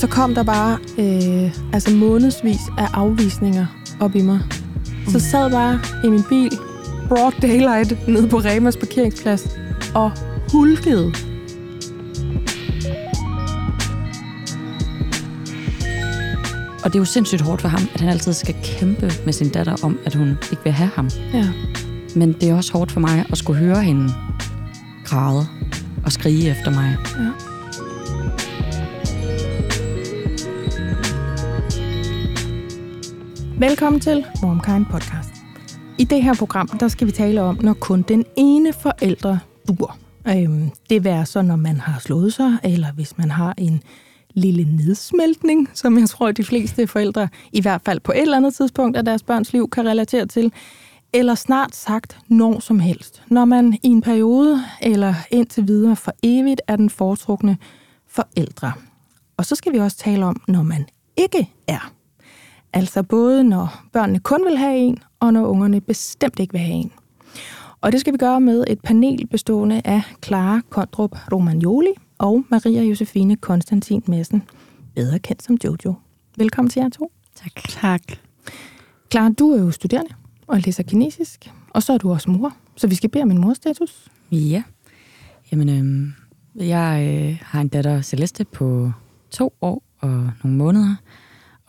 så kom der bare øh, altså månedsvis af afvisninger op i mig. Så jeg sad bare i min bil, broad daylight, nede på Remas parkeringsplads, og hulkede. Og det er jo sindssygt hårdt for ham, at han altid skal kæmpe med sin datter om, at hun ikke vil have ham. Ja. Men det er også hårdt for mig at skulle høre hende græde og skrige efter mig. Ja. Velkommen til Momkind Podcast. I det her program, der skal vi tale om, når kun den ene forælder dur. Øhm, det være så, når man har slået sig, eller hvis man har en lille nedsmeltning, som jeg tror, de fleste forældre, i hvert fald på et eller andet tidspunkt af deres børns liv, kan relatere til. Eller snart sagt når som helst. Når man i en periode, eller indtil videre for evigt, er den foretrukne forældre. Og så skal vi også tale om, når man ikke er. Altså både når børnene kun vil have en, og når ungerne bestemt ikke vil have en. Og det skal vi gøre med et panel bestående af Clara Kondrup Romagnoli og Maria Josefine Konstantin Madsen, bedre kendt som Jojo. Velkommen til jer to. Tak. Tak. Clara, du er jo studerende og læser kinesisk, og så er du også mor, så vi skal bede om en morstatus. Ja. Jamen, øhm, jeg øh, har en datter, Celeste, på to år og nogle måneder.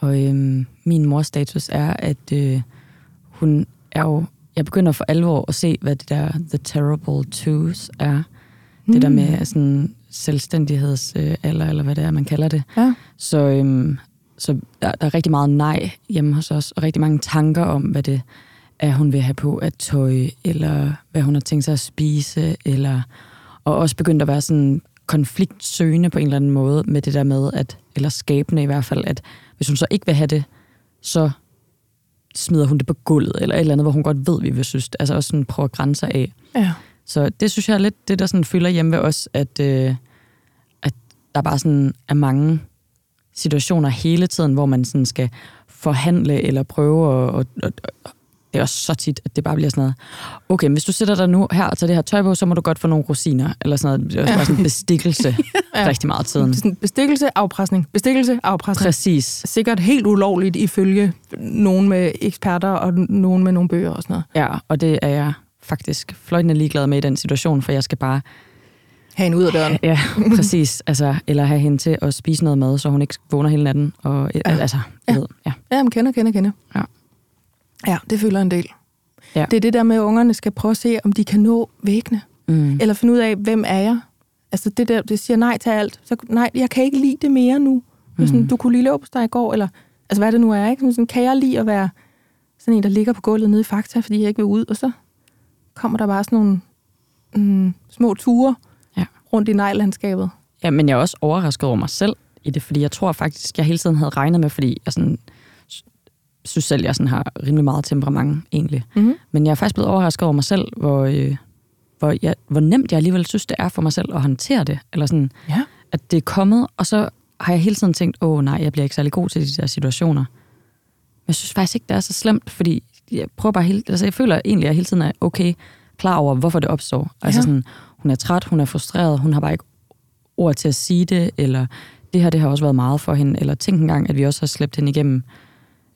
Og øhm, min mors status er, at øh, hun er jo... Jeg begynder for alvor at se, hvad det der The Terrible Twos er. Mm. Det der med sådan selvstændigheds øh, eller, eller hvad det er, man kalder det. Ja. Så, øhm, så der, der er rigtig meget nej hjemme hos os, og rigtig mange tanker om, hvad det er, hun vil have på at tøj, eller hvad hun har tænkt sig at spise, eller og også begyndt at være sådan konfliktsøgende på en eller anden måde med det der med, at, eller skabende i hvert fald, at hvis hun så ikke vil have det, så smider hun det på gulvet, eller et eller andet, hvor hun godt ved, vi vil synes. Altså også sådan prøve grænser af. Ja. Så det synes jeg er lidt det, der sådan fylder hjemme ved os, at, øh, at der bare sådan er mange situationer hele tiden, hvor man sådan skal forhandle eller prøve at, at, at det er også så tit, at det bare bliver sådan noget, okay, men hvis du sætter dig nu her og tager det her tøj på, så må du godt få nogle rosiner, eller sådan noget. Det er også bare sådan en bestikkelse Ja. rigtig meget af tiden. Sådan bestikkelse, afpresning. Bestikkelse, afpresning. Præcis. Sikkert helt ulovligt ifølge nogen med eksperter og nogen med nogle bøger og sådan noget. Ja, og det er jeg faktisk fløjtende ligeglad med i den situation, for jeg skal bare, Ha' en ud af døren. ja, præcis, altså, eller have hende til at spise noget mad, så hun ikke vågner hele natten. Og, ja. Altså, Ja. Ved, ja. Ja, man kender, kender, kender. Ja. Ja, det føler en del. Ja. Det er det der med, at ungerne skal prøve at se, om de kan nå væggene. Mm. Eller finde ud af, hvem er jeg? Altså det der, det siger nej til alt. Så nej, jeg kan ikke lide det mere nu. Mm. Sådan, du kunne lige løbe på dig i går, eller altså hvad det nu er, ikke? Sådan, kan jeg lide at være sådan en, der ligger på gulvet nede i Fakta, fordi jeg ikke vil ud, og så kommer der bare sådan nogle mm, små ture Ja. rundt i nejlandskabet. Ja, men jeg er også overrasket over mig selv i det, fordi jeg tror faktisk, jeg hele tiden havde regnet med, fordi jeg sådan, sy- synes selv, jeg sådan har rimelig meget temperament egentlig. Mm-hmm. Men jeg er faktisk blevet overrasket over mig selv, hvor, øh, hvor, jeg, hvor nemt jeg alligevel synes, det er for mig selv at håndtere det. Eller sådan, Ja. at det er kommet, og så har jeg hele tiden tænkt, åh nej, jeg bliver ikke særlig god til de der situationer. Men jeg synes faktisk ikke, det er så slemt, fordi jeg prøver bare hele, altså jeg føler egentlig, at jeg hele tiden er okay klar over, hvorfor det opstår. Altså Ja. sådan, hun er træt, hun er frustreret, hun har bare ikke ord til at sige det, eller det her, det har også været meget for hende, eller tænk engang, at vi også har slæbt hende igennem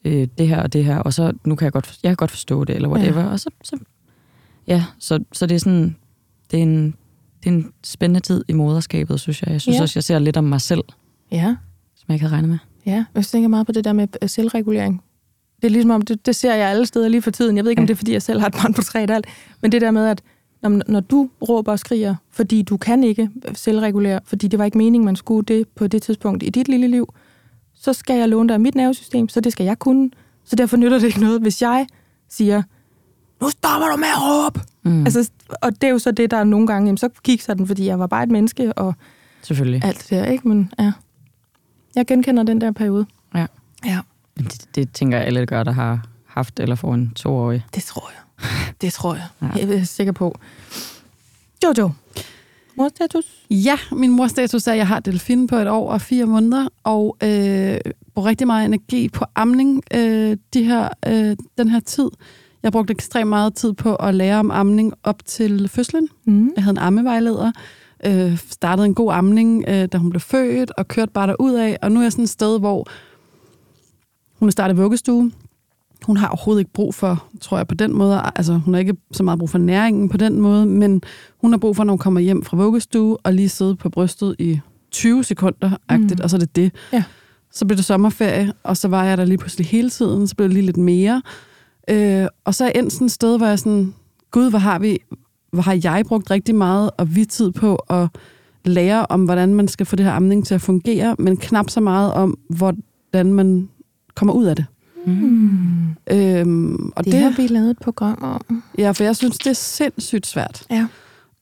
øh, det her og det her, og så nu kan jeg godt, jeg kan godt forstå det, eller whatever, ja. og så, så ja, så, så det er sådan, det er en, det er en spændende tid i moderskabet, synes jeg. Jeg synes Ja. også, jeg ser lidt om mig selv, Ja. som jeg ikke havde regnet med. Ja, jeg tænker meget på det der med øh, selvregulering. Det er ligesom om, det, det ser jeg alle steder lige for tiden. Jeg ved ikke, om Ja. det er, fordi jeg selv har et barn på tre og alt. Men det der med, at når, når du råber og skriger, fordi du kan ikke selvregulere, fordi det var ikke meningen, man skulle det på det tidspunkt i dit lille liv, så skal jeg låne dig mit nervesystem, så det skal jeg kunne. Så derfor nytter det ikke noget, hvis jeg siger, nu stopper du med at råbe. Mm. Altså, og det er jo så det, der er nogle gange, jamen, så kigger den, fordi jeg var bare et menneske, og Selvfølgelig. alt det der, ikke? Men ja, jeg genkender den der periode. Ja. Ja. Det, det tænker jeg, alle gør, der har haft eller får en toårig. Det tror jeg. Det tror jeg. Ja. Jeg er sikker på. Jojo. Morstatus? Ja, min mors status er, at jeg har delfin på et år og fire måneder, og øh, bruger rigtig meget energi på amning øh, de her, øh, den her tid. Jeg brugte ekstremt meget tid på at lære om amning op til fødslen. Mm. Jeg havde en ammevejleder, øh, startede en god amning, øh, da hun blev født, og kørte bare derud af. Og nu er jeg sådan et sted, hvor hun er startet vuggestue. Hun har overhovedet ikke brug for, tror jeg, på den måde. Altså, hun har ikke så meget brug for næringen på den måde, men hun har brug for, når hun kommer hjem fra vuggestue, og lige sidde på brystet i 20 sekunder, mm. og så er det det. Ja. Så blev det sommerferie, og så var jeg der lige pludselig hele tiden, så blev det lige lidt mere. Øh, og så er jeg endt sådan et sted, hvor jeg sådan, gud, hvor har vi, hvor har jeg brugt rigtig meget og vi tid på at lære om, hvordan man skal få det her amning til at fungere, men knap så meget om, hvordan man kommer ud af det. Mm. Øhm, og Det, det har vi lavet et program om. Ja, for jeg synes, det er sindssygt svært. Ja.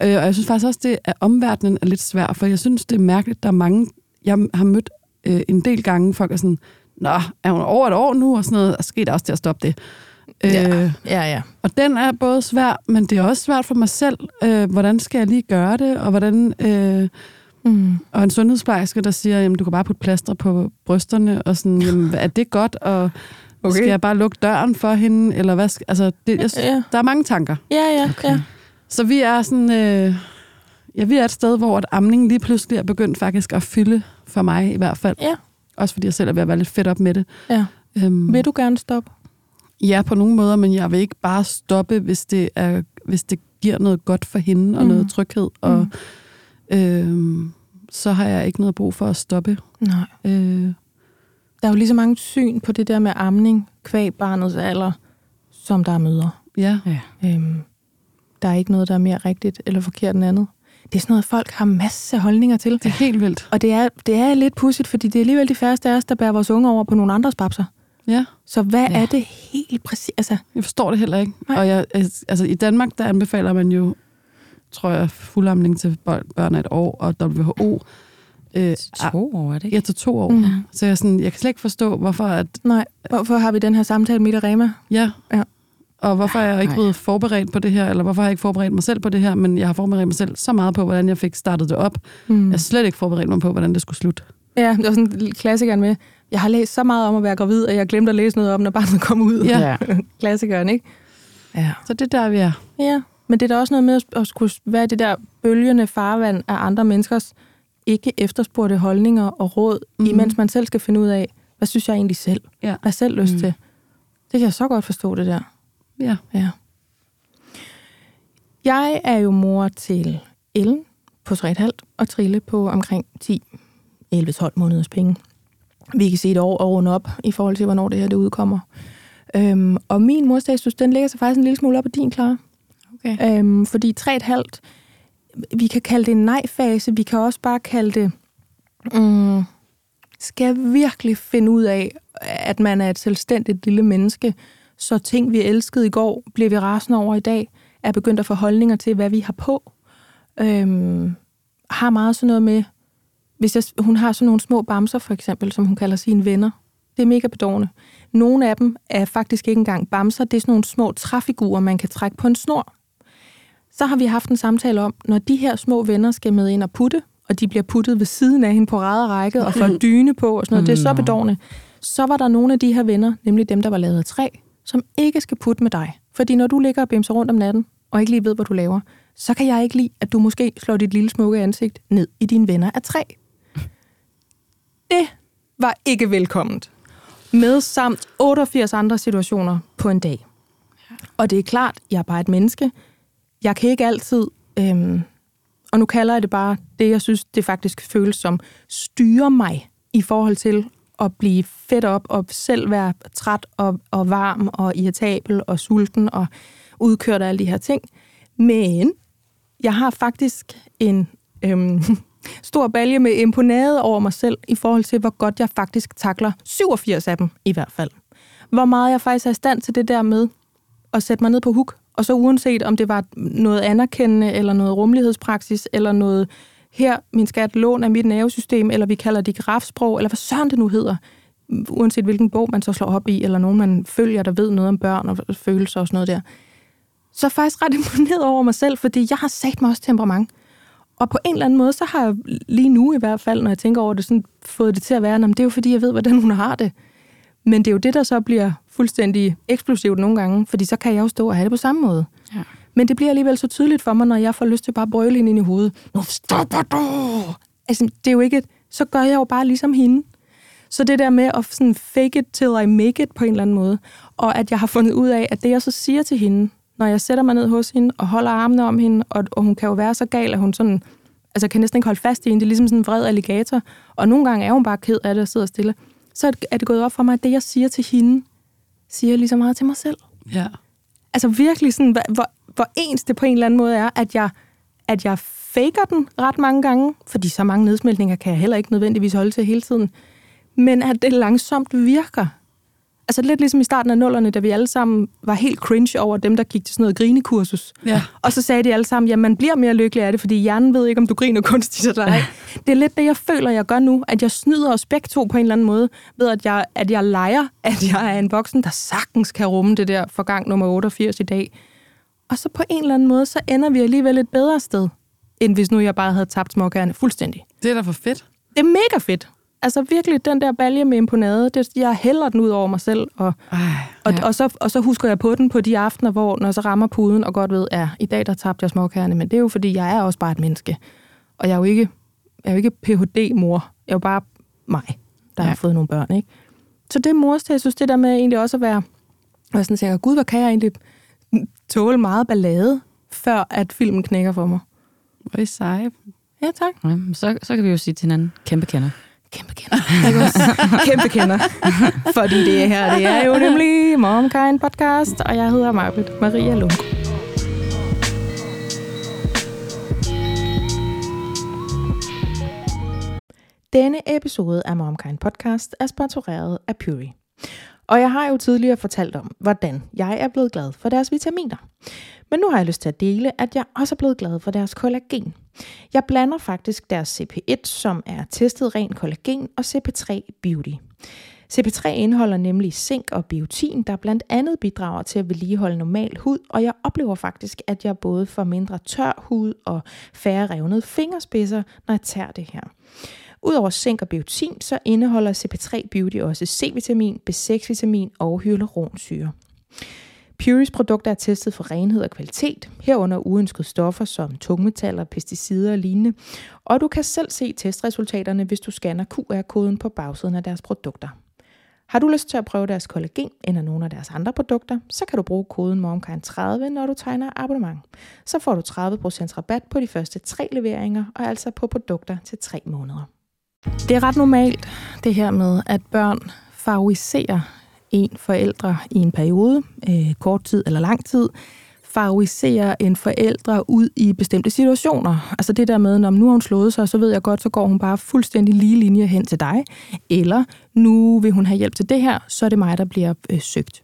Øh, og jeg synes faktisk også, det at omverdenen er lidt svært, for jeg synes, det er mærkeligt, der er mange, jeg har mødt øh, en del gange, folk er sådan, Nå, er hun over et år nu, og sådan noget, og skal der også til at stoppe det. Ja. Øh, Ja, ja. og den er både svær, men det er også svært for mig selv. Øh, hvordan skal jeg lige gøre det, og hvordan... Øh, Mm. og en sundhedsplejerske, der siger, jamen, du kan bare putte plaster på brysterne, og sådan, jamen, er det godt, og okay. skal jeg bare lukke døren for hende, eller hvad? skal- Altså, det, jeg, Ja. der er mange tanker. Ja, ja, okay. ja. Så vi er sådan, øh, ja, vi er et sted, hvor at amningen lige pludselig er begyndt faktisk at fylde, for mig i hvert fald. Ja. Også fordi jeg selv er ved at være lidt fedt op med det. ja. Øhm, Vil du gerne stoppe? Ja, på nogle måder, men jeg vil ikke bare stoppe, hvis det, er, hvis det giver noget godt for hende, og Mm. noget tryghed. Og øhm, så har jeg ikke noget brug for at stoppe. Nej. Øh, Der er jo lige så mange syn på det der med amning, kvæg barnets alder, som der er mødre. ja. Ja. Øhm, der er ikke noget, der er mere rigtigt eller forkert end andet. Det er sådan noget, folk har masser af holdninger til. Det er helt vildt. Og det er, det er lidt pudsigt, fordi det er alligevel de færreste af os, der bærer vores unge over på nogle andres babser. Ja, Så hvad Ja. er det helt præcis? Altså, jeg forstår det heller ikke. Nej. Og jeg, altså, i Danmark, der anbefaler man jo, tror jeg, fuldamning til børn børn af et år, og WHO øh, To år, er det ikke? ja, til to år. Mm. Så jeg, sådan, jeg kan slet ikke forstå, hvorfor at, nej, hvorfor har vi den her samtale midt i Rema? ja, Ja. og hvorfor er jeg ikke blevet forberedt på det her, eller hvorfor har jeg ikke forberedt mig selv på det her, men jeg har forberedt mig selv så meget på, hvordan jeg fik startet det op. Mm. Jeg har slet ikke forberedt mig på, hvordan det skulle slutte. Ja, det var sådan en klassikeren med, jeg har læst så meget om at være gravid, at jeg glemte at læse noget om, når barnet kom ud. Ja. Klassikeren, ikke? Ja. Så det er der, vi er. Ja, men det er da også noget med at- at skulle være det der bølgende farvand af andre menneskers ikke efterspurgte holdninger og råd, mm-hmm. imens man selv skal finde ud af, hvad synes jeg egentlig selv? Ja. Hvad jeg selv lyst Mm. mm. til? Det kan jeg så godt forstå, det der. Ja. Ja. Jeg er jo mor til Ellen på 3,5 og Trille på omkring 10, 11-12 måneders penge. Vi kan se et år og runde op i forhold til, hvornår det her det udkommer. Øhm, og min morstatus, den ligger sig faktisk en lille smule op af din, Clara. Okay. Øhm, fordi 3,5, vi kan kalde det en nej-fase, vi kan også bare kalde det, mm, skal jeg virkelig finde ud af, at man er et selvstændigt lille menneske, så ting, vi elskede i går, bliver vi rasende over i dag, er begyndt at få holdninger til, hvad vi har på. Øhm, har meget sådan noget med, hvis jeg, hun har sådan nogle små bamser, for eksempel, som hun kalder sine venner. Det er mega bedårende. Nogle af dem er faktisk ikke engang bamser, det er sådan nogle små træfigurer, man kan trække på en snor. Så har vi haft en samtale om, når de her små venner skal med ind og putte, og de bliver puttet ved siden af hende på ræde række og får dyne på og sådan noget, det er så Nå. bedårende. Så var der nogle af de her venner, nemlig dem, der var lavet af træ, som ikke skal putte med dig. Fordi når du ligger og bimser rundt om natten, og ikke lige ved, hvad du laver, så kan jeg ikke lide, at du måske slår dit lille smukke ansigt ned i dine venner af træ. Det var ikke velkomment. Med samt 88 andre situationer på en dag. Og det er klart, jeg er bare et menneske. Jeg kan ikke altid, øhm, og nu kalder jeg det bare det, jeg synes, det faktisk føles som, styre mig i forhold til at blive fedt op og selv være træt og, og varm og irritabel og sulten og udkørt af alle de her ting. Men jeg har faktisk en øhm, stor balje med imponade over mig selv i forhold til, hvor godt jeg faktisk takler 87 af dem i hvert fald. Hvor meget jeg faktisk er i stand til det der med at sætte mig ned på huk, og så uanset om det var noget anerkendende, eller noget rummelighedspraksis, eller noget her, min skat, lån af mit nervesystem, eller vi kalder det grafsprog, eller hvad søren det nu hedder, uanset hvilken bog man så slår op i, eller nogen man følger, der ved noget om børn og følelser og sådan noget der, så er jeg faktisk ret imponeret over mig selv, fordi jeg har sat mig også temperament. Og på en eller anden måde, så har jeg lige nu i hvert fald, når jeg tænker over det, sådan fået det til at være, "Nå, det er jo fordi, jeg ved, hvordan hun har det. Men det er jo det, der så bliver fuldstændig eksplosivt nogle gange, fordi så kan jeg jo stå og have det på samme måde. Ja. Men det bliver alligevel så tydeligt for mig, når jeg får lyst til bare at brøle hende ind i hovedet. Nu stopper du! Altså, det er jo ikke... Så gør jeg jo bare ligesom hende. Så det der med at sådan fake it till I make it på en eller anden måde, og at jeg har fundet ud af, at det jeg så siger til hende, når jeg sætter mig ned hos hende og holder armene om hende, og, og hun kan jo være så gal, at hun sådan, altså kan næsten ikke holde fast i hende. Det er ligesom sådan en vred alligator. Og nogle gange er hun bare ked af det og sidder stille. Så er det gået op for mig, at det jeg siger til hende, siger jeg lige så meget til mig selv. Ja. Altså virkelig sådan, hvor, hvor ens det på en eller anden måde er, at jeg, at jeg faker den ret mange gange, fordi så mange nedsmeltninger kan jeg heller ikke nødvendigvis holde til hele tiden men at det langsomt virker. Altså lidt ligesom i starten af nullerne, da vi alle sammen var helt cringe over dem, der gik til sådan noget grinekursus. Ja. Og så sagde de alle sammen, at man bliver mere lykkelig af det, fordi hjernen ved ikke, om du griner kunstigt eller ej. Det er lidt det, jeg føler, jeg gør nu, at jeg snyder os begge to på en eller anden måde, ved at jeg, at jeg leger, at jeg er en voksen, der sagtens kan rumme det der for gang nummer 88 i dag. Og så på en eller anden måde, så ender vi alligevel et bedre sted, end hvis nu jeg bare havde tabt småkærne fuldstændig. Det er da for fedt. Det er mega fedt altså virkelig den der balje med imponade, det, jeg hælder den ud over mig selv, og, Ej, og, og, så, og så husker jeg på den på de aftener, hvor når så rammer puden, og godt ved, ja, i dag der tabte jeg småkærne, men det er jo fordi, jeg er også bare et menneske. Og jeg er jo ikke, jeg er jo ikke Ph.D.-mor, jeg er jo bare mig, der ja. har fået nogle børn, ikke? Så det mors jeg synes, det der med egentlig også at være, og jeg sådan tænker, gud, hvor kan jeg egentlig tåle meget ballade, før at filmen knækker for mig. Hvor er I seje. Ja, tak. Ja, så, så kan vi jo sige til hinanden, kæmpe kender. Kæmpe kender. Kæmpe kender. Fordi det her, det er jo nemlig MomKind podcast, og jeg hedder Marbet Maria Lund. Denne episode af MomKind podcast er sponsoreret af Puri. Og jeg har jo tidligere fortalt om, hvordan jeg er blevet glad for deres vitaminer. Men nu har jeg lyst til at dele, at jeg også er blevet glad for deres kollagen. Jeg blander faktisk deres CP1, som er testet ren kollagen, og CP3 Beauty. CP3 indeholder nemlig zink og biotin, der blandt andet bidrager til at vedligeholde normal hud, og jeg oplever faktisk, at jeg både får mindre tør hud og færre revnede fingerspidser, når jeg tager det her. Udover zink og biotin, så indeholder CP3 Beauty også C-vitamin, B6-vitamin og hyaluronsyre. Puris produkter er testet for renhed og kvalitet, herunder uønskede stoffer som tungmetaller, pesticider og lignende, og du kan selv se testresultaterne, hvis du scanner QR-koden på bagsiden af deres produkter. Har du lyst til at prøve deres kollagen eller nogle af deres andre produkter, så kan du bruge koden MOMKIND30, når du tegner abonnement. Så får du 30% rabat på de første tre leveringer, og altså på produkter til tre måneder. Det er ret normalt, det her med, at børn favoriserer en forældre i en periode, øh, kort tid eller lang tid, favoriserer en forældre ud i bestemte situationer. Altså det der med, når nu har hun slået sig, så ved jeg godt, så går hun bare fuldstændig lige linje hen til dig. Eller nu vil hun have hjælp til det her, så er det mig, der bliver øh, søgt.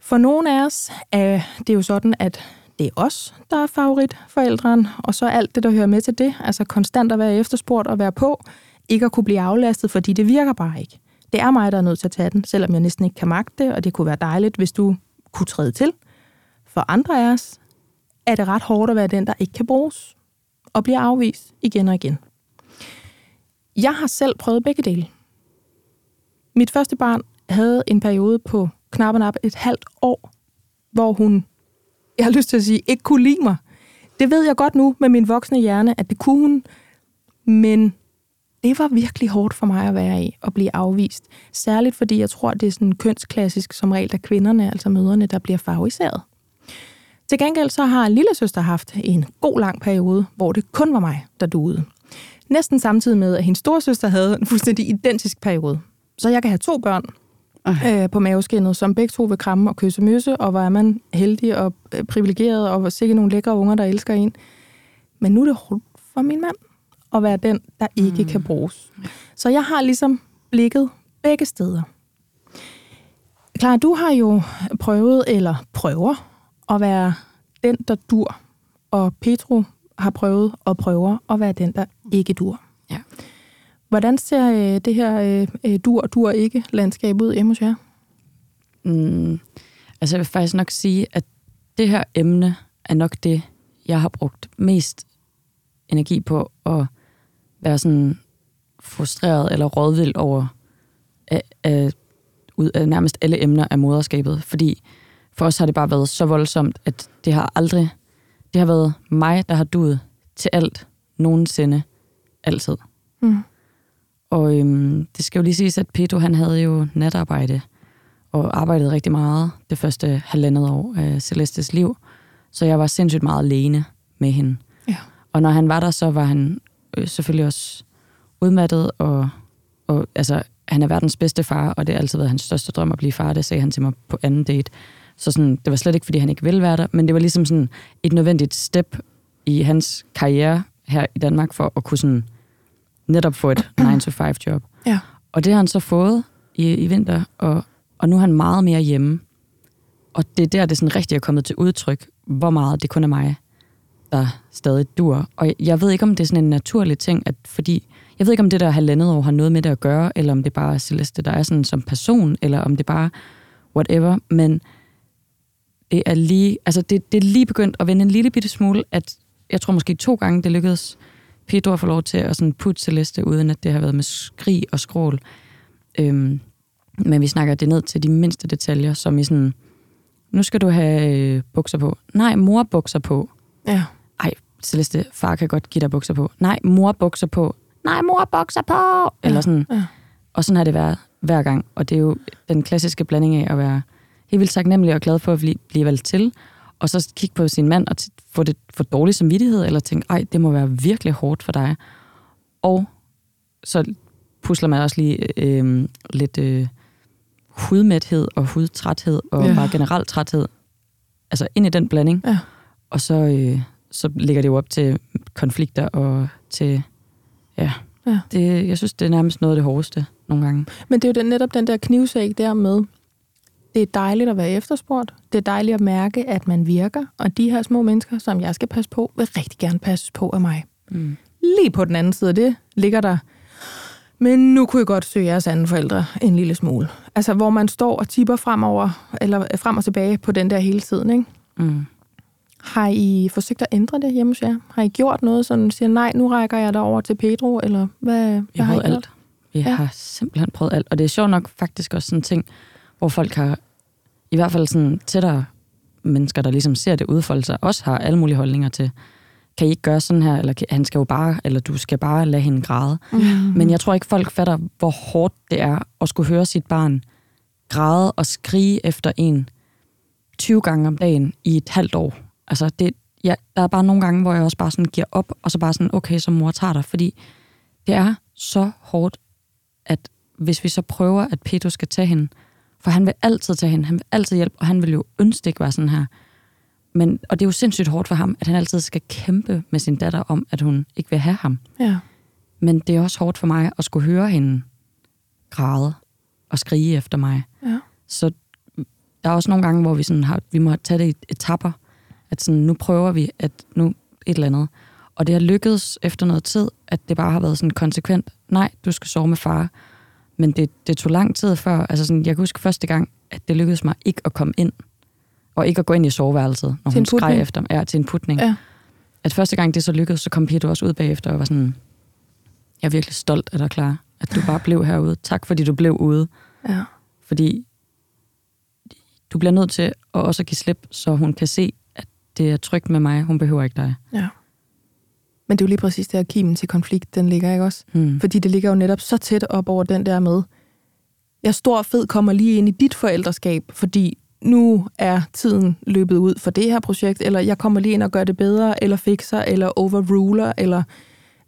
For nogle af os er det jo sådan, at det er os, der er favoritforældren, og så alt det, der hører med til det, altså konstant at være efterspurgt og være på, ikke at kunne blive aflastet, fordi det virker bare ikke. Det er mig, der er nødt til at tage den, selvom jeg næsten ikke kan magte det, og det kunne være dejligt, hvis du kunne træde til. For andre af os er det ret hårdt at være den, der ikke kan bruges, og bliver afvist igen og igen. Jeg har selv prøvet begge dele. Mit første barn havde en periode på knap og nap et halvt år, hvor hun, jeg har lyst til at sige, ikke kunne lide mig. Det ved jeg godt nu med min voksne hjerne, at det kunne hun, men det var virkelig hårdt for mig at være i, at blive afvist. Særligt fordi jeg tror, det er sådan kønsklassisk som regel, at kvinderne, altså møderne, der bliver favoriseret. Til gengæld så har lille søster haft en god lang periode, hvor det kun var mig, der duede. Næsten samtidig med, at hendes storsøster havde en fuldstændig identisk periode. Så jeg kan have to børn øh, på maveskinnet, som begge to vil kramme og kysse møsse, og hvor er man heldig og øh, privilegeret, og sikkert nogle lækre unger, der elsker en. Men nu er det hårdt for min mand at være den, der ikke mm. kan bruges. Så jeg har ligesom blikket begge steder. Klar, du har jo prøvet, eller prøver, at være den, der dur. Og Petro har prøvet og prøver at være den, der ikke dur. Ja. Hvordan ser øh, det her øh, øh dur dur ikke landskab ud hjemme hos jer? Mm, altså jeg vil faktisk nok sige, at det her emne er nok det, jeg har brugt mest energi på at være sådan frustreret eller rådvild over af, af, ud af nærmest alle emner af moderskabet. Fordi for os har det bare været så voldsomt, at det har aldrig, det har været mig, der har duet til alt, nogensinde, altid. Mm. Og øhm, det skal jo lige siges, at Pedro han havde jo natarbejde, og arbejdede rigtig meget det første halvandet år af Celestes liv. Så jeg var sindssygt meget alene med hende. Ja. Og når han var der, så var han øh, selvfølgelig også udmattet, og, og altså, han er verdens bedste far, og det har altid været hans største drøm at blive far. Det sagde han til mig på anden date. Så sådan, det var slet ikke, fordi han ikke ville være der, men det var ligesom sådan et nødvendigt step i hans karriere her i Danmark, for at kunne sådan netop få et 9-to-5-job. Ja. Og det har han så fået i, i vinter, og, og nu er han meget mere hjemme. Og det er der, det sådan rigtig er kommet til udtryk, hvor meget det kun er mig, der stadig dur. Og jeg, ved ikke, om det er sådan en naturlig ting, at fordi... Jeg ved ikke, om det der halvandet år har noget med det at gøre, eller om det bare er Celeste, der er sådan som person, eller om det bare whatever, men det er lige, altså det, det er lige begyndt at vende en lille bitte smule, at jeg tror måske to gange, det lykkedes Pedro at få lov til at sådan putte Celeste, uden at det har været med skrig og skrål. Øhm, men vi snakker det ned til de mindste detaljer, som i sådan, nu skal du have øh, bukser på. Nej, mor bukser på. Ja. Ej, Celeste, far kan godt give dig bukser på. Nej, mor bukser på. Nej, mor bukser på. Eller sådan. Ja. Og sådan har det været hver gang. Og det er jo den klassiske blanding af at være helt vildt taknemmelig og glad for at blive, blive valgt til, og så kigge på sin mand og få det for dårlig samvittighed, eller tænke, ej, det må være virkelig hårdt for dig. Og så pusler man også lige øh, lidt øh, hudmæthed og hudtræthed, og ja. bare generelt træthed, altså ind i den blanding. Ja. Og så, øh, så ligger det jo op til konflikter og til, ja, Ja. Det, jeg synes, det er nærmest noget af det hårdeste nogle gange. Men det er jo den, netop den der knivsæg der med, det er dejligt at være efterspurgt. Det er dejligt at mærke, at man virker. Og de her små mennesker, som jeg skal passe på, vil rigtig gerne passes på af mig. Mm. Lige på den anden side af det ligger der, men nu kunne jeg godt søge jeres anden forældre en lille smule. Altså, hvor man står og tipper fremover, eller frem og tilbage på den der hele tiden, ikke? Mm. Har I forsøgt at ændre det hjemme hos jer? Har I gjort noget, som siger, nej, nu rækker jeg dig over til Pedro, eller hvad, hvad Jeg har har I gjort? alt. Vi Ja. ja. har simpelthen prøvet alt. Og det er sjovt nok faktisk også sådan en ting, hvor folk har, i hvert fald sådan tættere mennesker, der ligesom ser det udfolde sig, også har alle mulige holdninger til, kan I ikke gøre sådan her, eller kan- han skal jo bare, eller du skal bare lade hende græde. Mm. Men jeg tror ikke, folk fatter, hvor hårdt det er at skulle høre sit barn græde og skrige efter en 20 gange om dagen i et halvt år. Altså, det, ja, der er bare nogle gange, hvor jeg også bare sådan giver op, og så bare sådan, okay, så mor tager dig, fordi det er så hårdt, at hvis vi så prøver, at Pedro skal tage hende, for han vil altid tage hende, han vil altid hjælpe, og han vil jo ønske ikke være sådan her. Men, og det er jo sindssygt hårdt for ham, at han altid skal kæmpe med sin datter om, at hun ikke vil have ham. Ja. Men det er også hårdt for mig at skulle høre hende græde og skrige efter mig. Ja. Så der er også nogle gange, hvor vi, sådan har, vi må tage det i etapper. At sådan, nu prøver vi, at nu et eller andet. Og det har lykkedes efter noget tid, at det bare har været sådan konsekvent. Nej, du skal sove med far. Men det, det tog lang tid før. Altså sådan, jeg kan huske første gang, at det lykkedes mig ikke at komme ind. Og ikke at gå ind i soveværelset, når Til hun skreg efter mig. Ja, til en putning. Ja. At første gang det så lykkedes, så kom Peter også ud bagefter og var sådan, jeg er virkelig stolt af dig, klar, at du bare blev herude. Tak, fordi du blev ude. ja. Fordi du bliver nødt til at også give slip, så hun kan se, det er trygt med mig. Hun behøver ikke dig. Ja. Men det er jo lige præcis der, kimen til konflikt, den ligger, ikke også? Hmm. Fordi det ligger jo netop så tæt op over den der med, jeg stor fed kommer lige ind i dit forældreskab, fordi nu er tiden løbet ud for det her projekt, eller jeg kommer lige ind og gør det bedre, eller fikser, eller overruler, eller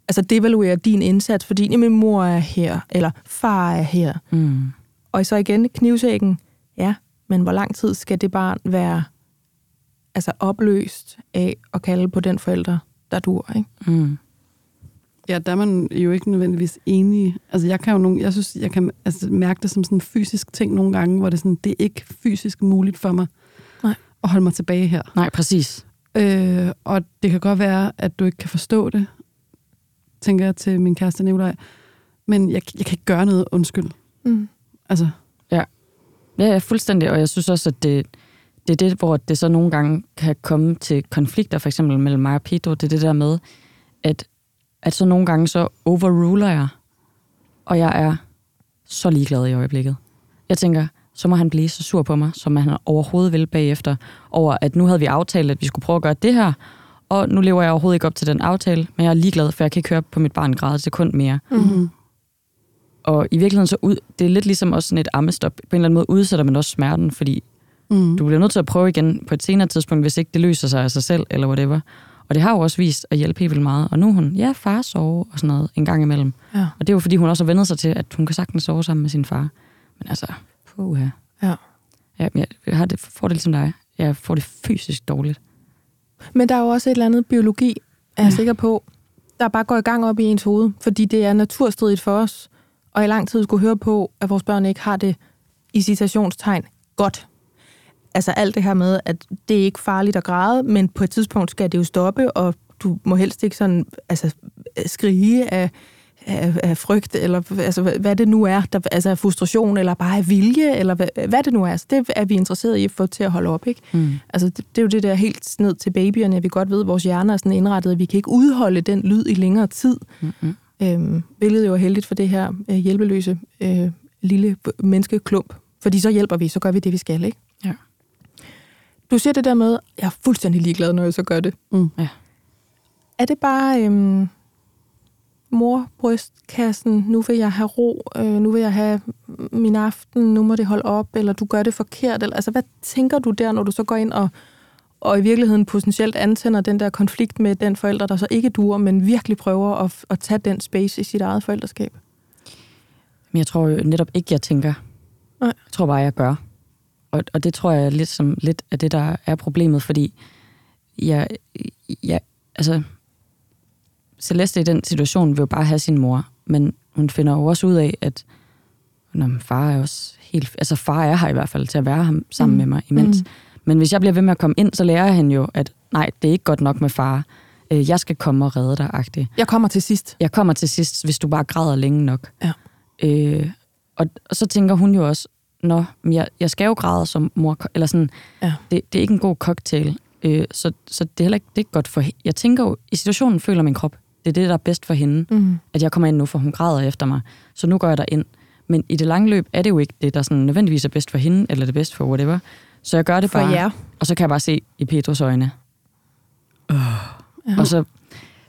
altså devaluerer din indsats, fordi jamen, mor er her, eller far er her. Hmm. Og så igen knivsækken, ja, men hvor lang tid skal det barn være altså opløst af at kalde på den forælder, der dur, ikke? Hmm. Ja, der er man jo ikke nødvendigvis enige. Altså, jeg kan jo nogle, jeg synes, jeg kan altså, mærke det som sådan en fysisk ting nogle gange, hvor det, er sådan, det er ikke fysisk muligt for mig Nej. at holde mig tilbage her. Nej, præcis. Øh, og det kan godt være, at du ikke kan forstå det, tænker jeg til min kæreste Nikolaj. Men jeg, jeg kan ikke gøre noget undskyld. Mm. Altså, Ja, ja, fuldstændig. Og jeg synes også, at det, det er det, hvor det så nogle gange kan komme til konflikter, for eksempel mellem mig og Pedro. Det er det der med, at, at så nogle gange så overruler jeg, og jeg er så ligeglad i øjeblikket. Jeg tænker, så må han blive så sur på mig, som han overhovedet vil bagefter, over at nu havde vi aftalt, at vi skulle prøve at gøre det her, og nu lever jeg overhovedet ikke op til den aftale, men jeg er ligeglad, for jeg kan ikke høre på mit barn græde et sekund mere. Mm-hmm. Og i virkeligheden så ud, det er lidt ligesom også sådan et ammestop. På en eller anden måde udsætter man også smerten, fordi Mm. du bliver nødt til at prøve igen på et senere tidspunkt, hvis ikke det løser sig af sig selv, eller whatever. Og det har jo også vist at hjælpe helt vildt meget. Og nu er hun, ja, far sove og sådan noget en gang imellem. Ja. Og det er jo fordi, hun også har vendt sig til, at hun kan sagtens sove sammen med sin far. Men altså, puha. Ja. Ja, jeg, jeg har det, får det ligesom dig. Jeg får det fysisk dårligt. Men der er jo også et eller andet biologi, er jeg Ja. sikker på, der bare går i gang op i ens hoved, fordi det er naturstridigt for os, og i lang tid skulle høre på, at vores børn ikke har det i citationstegn godt. Altså alt det her med, at det er ikke farligt at græde, men på et tidspunkt skal det jo stoppe, og du må helst ikke sådan, altså, skrige af, af, af frygt, eller altså, hvad- det nu er, der, altså frustration, eller bare af vilje, eller hvad, hvad det nu er. Så det er vi interesseret i at få til at holde op, ikke? Mm. Altså, det, det er jo det der helt ned til babyerne, at vi godt ved, at vores hjerner er sådan indrettet, at vi kan ikke udholde den lyd i længere tid. Mm-hmm. Øhm, hvilket jo er heldigt for det her øh, hjælpeløse øh, lille menneskeklump. Fordi så hjælper vi, så gør vi det, vi skal, ikke? Du siger det der med, jeg er fuldstændig ligeglad, når jeg så gør det. Mm. Ja. Er det bare øhm, mor, brystkassen, nu vil jeg have ro, øh, nu vil jeg have min aften, nu må det holde op, eller du gør det forkert? Eller, altså, hvad tænker du der, når du så går ind og, og i virkeligheden potentielt antænder den der konflikt med den forælder, der så ikke duer, men virkelig prøver at, at tage den space i sit eget forældreskab? Men jeg tror jo netop ikke, jeg tænker. Nej. Jeg tror bare, jeg gør. Og, og det tror jeg er lidt, som, lidt af det, der er problemet, fordi jeg, jeg, altså, Celeste i den situation vil jo bare have sin mor, men hun finder jo også ud af, at Nå, far er også helt... Altså far er her i hvert fald til at være ham sammen Mm. med mig imens. Mm. Men hvis jeg bliver ved med at komme ind, så lærer han jo, at nej, det er ikke godt nok med far. Øh, Jeg skal komme og redde dig, agtigt Jeg kommer til sidst. jeg kommer til sidst, hvis du bare græder længe nok. Ja. Øh, og, og så tænker hun jo også, nå, jeg, jeg skal jo græde som mor, eller sådan, Ja. det, det er ikke en god cocktail, øh, så, så det er heller ikke, det er ikke godt for Jeg tænker jo, i situationen føler min krop, det er det, der er bedst for hende, Mm. at jeg kommer ind nu, for hun græder efter mig, så nu går jeg der ind. Men i det lange løb er det jo ikke det, der sådan nødvendigvis er bedst for hende, eller det bedste for whatever. Så jeg gør det For bare, jer. og så kan jeg bare se i Petros øjne, Ja. og så,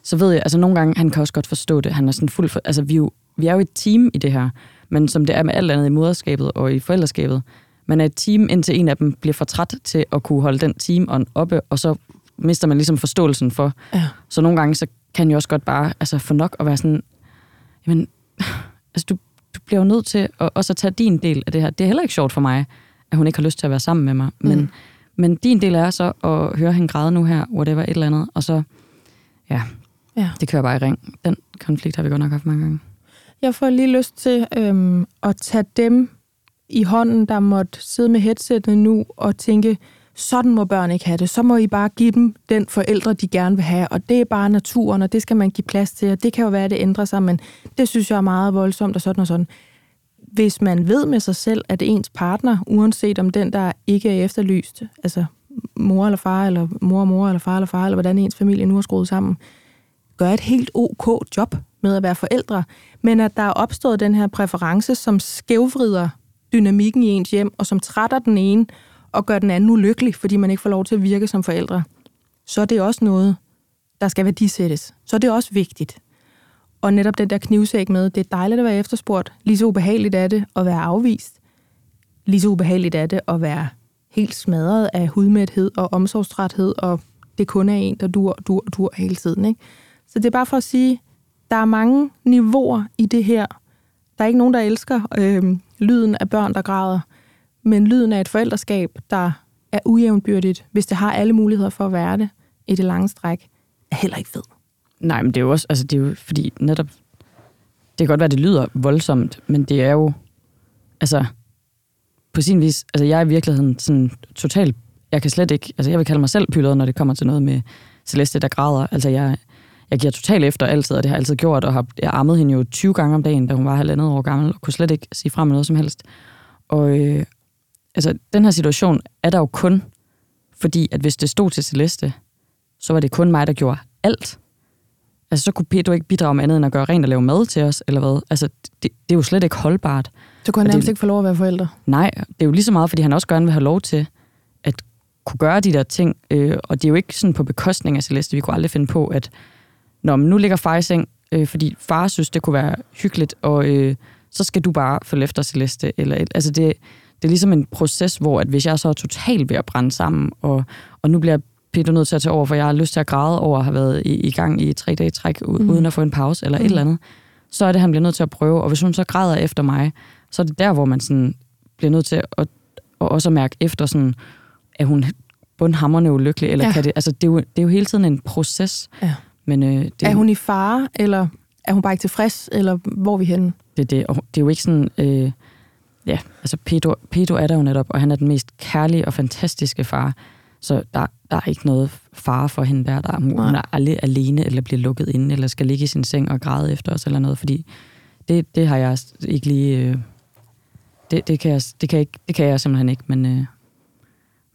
så ved jeg, altså nogle gange, han kan også godt forstå det. Han er sådan fuld for, altså vi er, jo, vi er jo et team i det her, men som det er med alt andet i moderskabet og i forældreskabet. Man er et team, indtil en af dem bliver for træt til at kunne holde den team on oppe, og så mister man ligesom forståelsen for. Ja. Så nogle gange, så kan jeg også godt bare altså, få nok at være sådan, jamen, altså du, du bliver jo nødt til at, også at tage din del af det her. Det er heller ikke sjovt for mig, at hun ikke har lyst til at være sammen med mig, men, Mm. men din del er så at høre hende græde nu her, whatever, et eller andet, og så, ja, Ja. det kører bare i ring. Den konflikt har vi godt nok haft mange gange. Jeg får lige lyst til øhm, at tage dem i hånden, der måtte sidde med headsetet nu og tænke, sådan må børn ikke have det. Så må I bare give dem den forældre, de gerne vil have, og det er bare naturen, og det skal man give plads til, og det kan jo være, at det ændrer sig, men det synes jeg er meget voldsomt og sådan og sådan. Hvis man ved med sig selv, at ens partner, uanset om den, der ikke er efterlyst, altså mor eller far, eller mor og mor, eller far eller far, eller hvordan ens familie nu er skruet sammen, gør et helt ok job med at være forældre, men at der er opstået den her præference, som skævvrider dynamikken i ens hjem, og som trætter den ene og gør den anden ulykkelig, fordi man ikke får lov til at virke som forældre, så er det også noget, der skal værdisættes. Så er det også vigtigt. Og netop den der knivsæk med, det er dejligt at være efterspurgt. Lige så ubehageligt er det at være afvist. Lige så ubehageligt er det at være helt smadret af hudmæthed og omsorgstræthed, og det kun er en, der dur, dur, dur hele tiden. Ikke? Så det er bare for at sige, der er mange niveauer i det her. Der er ikke nogen, der elsker øh, lyden af børn, der græder, men lyden af et forældreskab, der er ujævnbyrdigt, hvis det har alle muligheder for at være det i det lange stræk, er heller ikke fed. Nej, men det er jo også, altså det er jo fordi netop, det kan godt være, det lyder voldsomt, men det er jo, altså, på sin vis, altså jeg er i virkeligheden sådan totalt, jeg kan slet ikke, altså jeg vil kalde mig selv pyldret, når det kommer til noget med Celeste, der græder. Altså jeg, jeg giver totalt efter altid, og det har jeg altid gjort, og har, jeg ammede hende jo 20 gange om dagen, da hun var halvandet år gammel, og kunne slet ikke sige frem med noget som helst. Og øh, altså, den her situation er der jo kun, fordi at hvis det stod til Celeste, så var det kun mig, der gjorde alt. Altså, så kunne Pedro ikke bidrage med andet end at gøre rent og lave mad til os, eller hvad? Altså, det, det er jo slet ikke holdbart. Så kunne han det- nærmest ikke få lov at være forældre. Nej, det er jo lige så meget, fordi han også gerne vil have lov til at kunne gøre de der ting. Øh, og det er jo ikke sådan på bekostning af Celeste. Vi kunne aldrig finde på, at Nå, men nu ligger far i seng, øh, fordi far synes, det kunne være hyggeligt, og øh, så skal du bare følge efter Celeste. Eller, altså det, det er ligesom en proces, hvor at hvis jeg så er totalt ved at brænde sammen, og, og nu bliver Peter nødt til at tage over, for jeg har lyst til at græde over at have været i, i gang i tre dage træk, Mm. uden at få en pause eller Mm. et eller andet, så er det, han bliver nødt til at prøve. Og hvis hun så græder efter mig, så er det der, hvor man sådan bliver nødt til at, at, at også at mærke efter, sådan, er hun bundhammerne ulykkelig, eller ja. kan det, altså det er, jo, det er jo hele tiden en proces. Ja. Men øh, det, Er hun i fare, eller er hun bare ikke tilfreds, eller hvor er vi henne? det, er det, og det er jo ikke sådan... Øh, ja, altså Pedro, Pedro er der jo netop, og han er den mest kærlige og fantastiske far. Så der, der er ikke noget fare for hende der. der hun, hun er aldrig alene, eller bliver lukket inde, eller skal ligge i sin seng og græde efter os, eller noget, fordi det, det har jeg ikke lige... Øh, det, det, kan jeg, det, kan jeg ikke, det kan jeg simpelthen ikke, men, øh,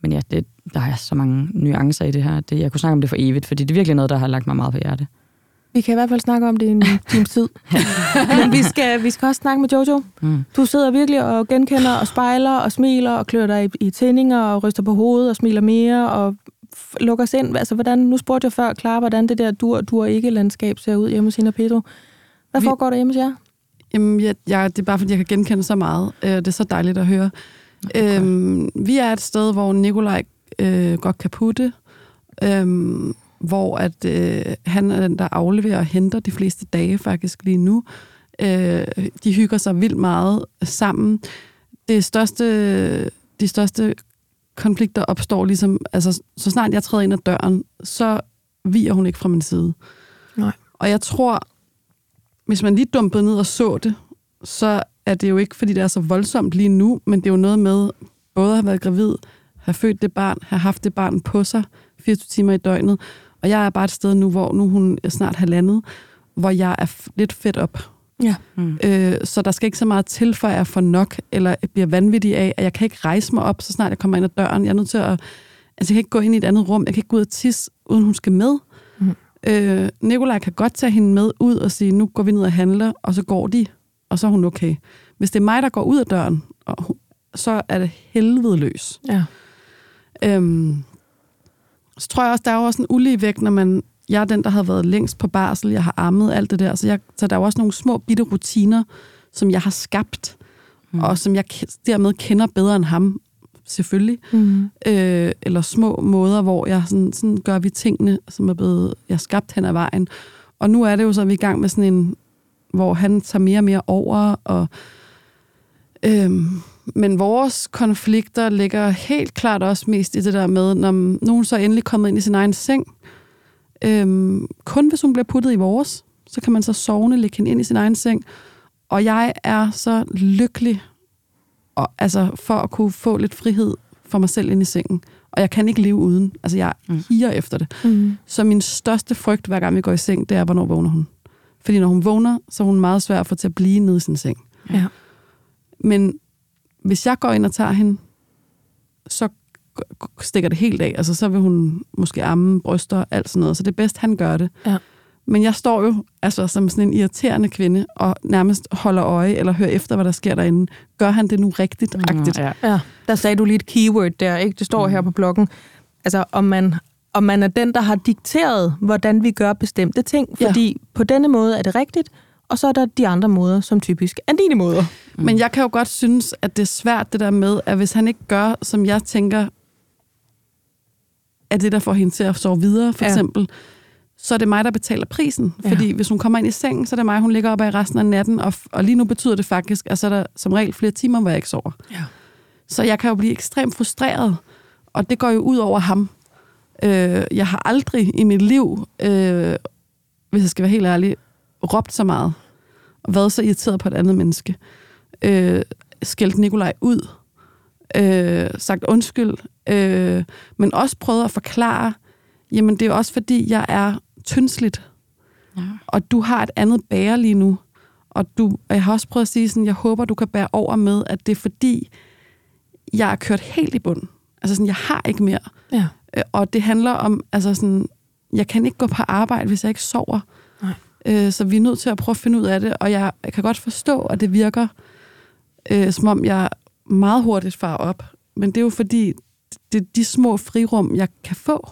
men ja, det, der er så mange nuancer i det her. Det, jeg kunne snakke om det for evigt, fordi det er virkelig noget, der har lagt mig meget på hjerte. Vi kan i hvert fald snakke om det i en times tid. Men vi skal, vi skal også snakke med Jojo. Mm. Du sidder virkelig og genkender og spejler og smiler og klør dig i, i tændinger og ryster på hovedet og smiler mere og lukker os ind. Altså, hvordan, nu spurgte jeg før, Clara, hvordan det der dur, dur ikke landskab ser ud hjemme hos hende og Pedro. Hvad Vi- foregår der hjemme hos jer? Jamen, jeg, jeg, det er bare, fordi jeg kan genkende så meget. Øh, det er så dejligt at høre. Okay. Øhm, vi er et sted, hvor Nikolaj øh, godt kan putte, øhm, hvor at, øh, han er den, der afleverer og henter de fleste dage faktisk lige nu. Øh, de hygger sig vildt meget sammen. Det største, de største konflikter opstår ligesom, altså så snart jeg træder ind ad døren, så viger hun ikke fra min side. Nej. Og jeg tror, hvis man lige dumpede ned og så det, så er det jo ikke, fordi det er så voldsomt lige nu, men det er jo noget med både at have været gravid, have født det barn, have haft det barn på sig 24 timer i døgnet. Og jeg er bare et sted nu, hvor nu hun er snart halvandet, hvor jeg er lidt fedt op. Ja. Mm. Øh, så der skal ikke så meget til, for at jeg får nok, eller jeg bliver vanvittig af, at jeg kan ikke rejse mig op, så snart jeg kommer ind ad døren. Jeg er nødt til at... Altså, jeg kan ikke gå ind i et andet rum. Jeg kan ikke gå ud og tisse, uden hun skal med. Mhm. Øh, Nikolaj kan godt tage hende med ud og sige, nu går vi ned og handler, og så går de, og så er hun okay. Hvis det er mig, der går ud af døren, og hun, så er det helvede løs. Ja. Øhm, så tror jeg også, der er jo også en ulige vægt, når man... Jeg er den, der har været længst på barsel, jeg har ammet alt det der, så, jeg, så der er jo også nogle små bitte rutiner, som jeg har skabt, mm. og som jeg dermed kender bedre end ham, selvfølgelig. Mm. Øh, eller små måder, hvor jeg sådan, sådan gør vi tingene, som er blevet jeg har skabt hen ad vejen. Og nu er det jo så, at vi er i gang med sådan en, hvor han tager mere og mere over, og Øhm, men vores konflikter ligger helt klart også mest i det der med, når nogen så er endelig kommet ind i sin egen seng. Øhm, kun hvis hun bliver puttet i vores, så kan man så sovende lægge hende ind i sin egen seng. Og jeg er så lykkelig og, altså, for at kunne få lidt frihed for mig selv ind i sengen. Og jeg kan ikke leve uden. Altså, jeg Mm. higer efter det. Mm. Så min største frygt, hver gang vi går i seng, det er, hvornår vågner hun. Fordi når hun vågner, så er hun meget svær at få til at blive nede i sin seng. Ja. Men hvis jeg går ind og tager hende, så stikker det helt af. Altså, så vil hun måske amme, bryster, alt sådan noget. Så det er bedst, han gør det. Ja. Men jeg står jo altså, som sådan en irriterende kvinde, og nærmest holder øje, eller hører efter, hvad der sker derinde. Gør han det nu rigtigt? Agtigt? Ja. Ja, der sagde du lige et keyword der, ikke? Det står mm. her på bloggen. Altså, om man, om man er den, der har dikteret, hvordan vi gør bestemte ting. Ja. Fordi på denne måde er det rigtigt, og så er der de andre måder, som typisk er dine måder. Men jeg kan jo godt synes, at det er svært det der med, at hvis han ikke gør, som jeg tænker, er det, der får hende til at sove videre, for Ja. ja. eksempel, så er det mig, der betaler prisen. Ja. Fordi hvis hun kommer ind i sengen, så er det mig, hun ligger op i resten af natten, og, og lige nu betyder det faktisk, at så er der som regel flere timer, hvor jeg ikke sover. Ja. Så jeg kan jo blive ekstremt frustreret, og det går jo ud over ham. Øh, jeg har aldrig i mit liv, øh, hvis jeg skal være helt ærlig, råbt så meget, og været så irriteret på et andet menneske. Øh, skældt Nikolaj ud, øh, sagt undskyld, øh, men også prøvet at forklare, jamen det er også fordi, jeg er tyndsligt, Ja. og du har et andet bære lige nu. Og, du, og jeg har også prøvet at sige sådan, jeg håber, du kan bære over med, at det er fordi, jeg er kørt helt i bund. Altså sådan, jeg har ikke mere. Ja. Øh, Og det handler om, altså sådan, jeg kan ikke gå på arbejde, hvis jeg ikke sover. Nej. Øh, så vi er nødt til at prøve at finde ud af det, og jeg, kan godt forstå, at det virker øh, som om jeg meget hurtigt farer op. Men det er jo fordi, det er de små frirum, jeg kan få.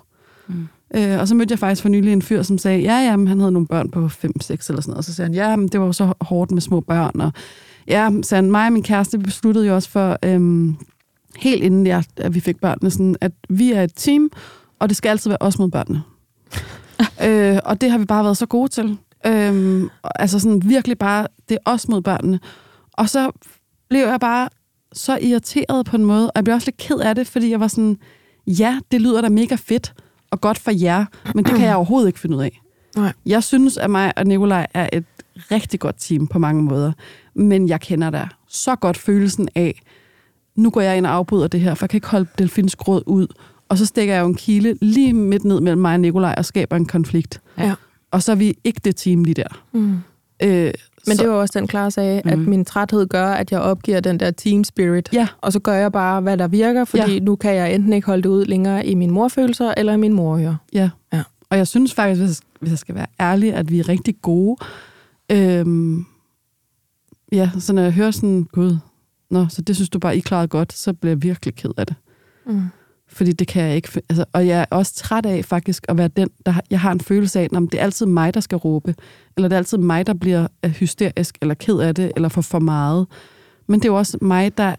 Mm. Øh, og så mødte jeg faktisk for nylig en fyr, som sagde, ja, ja, men han havde nogle børn på 5-6 eller sådan noget. Og så sagde han, ja, men det var jo så hårdt med små børn. Og ja, så han, mig og min kæreste vi besluttede jo også for, øhm, helt inden jeg, at vi fik børnene, sådan, at vi er et team, og det skal altid være os mod børnene. øh, og det har vi bare været så gode til. Øhm, altså sådan virkelig bare, det er os mod børnene. Og så blev jeg bare så irriteret på en måde, og jeg blev også lidt ked af det, fordi jeg var sådan, ja, det lyder da mega fedt og godt for jer, men det kan jeg overhovedet ikke finde ud af. Nej. Jeg synes, at mig og Nikolaj er et rigtig godt team på mange måder, men jeg kender da så godt følelsen af, nu går jeg ind og afbryder det her, for jeg kan ikke holde delfins gråd ud, og så stikker jeg jo en kile lige midt ned mellem mig og Nikolaj og skaber en konflikt. Ja. Og så er vi ikke det team lige der. Mm. Øh, Men så, det var også den klare sag, at Mhm. min træthed gør, at jeg opgiver den der team spirit. Ja. Og så gør jeg bare, hvad der virker, fordi Ja. nu kan jeg enten ikke holde det ud længere i mine morfølelser eller i mine morører. Ja. Ja. Og jeg synes faktisk, hvis jeg, hvis jeg skal være ærlig, at vi er rigtig gode. Øhm, ja, så når jeg hører sådan, gud, nå, så det synes du bare, I klarede godt, så bliver jeg virkelig ked af det. Mm. Fordi det kan jeg ikke. Altså, og jeg er også træt af faktisk at være den, der jeg har en følelse af, at det er altid mig, der skal råbe. Eller det er altid mig, der bliver øh, hysterisk, eller ked af det, eller for for meget. Men det er jo også mig, der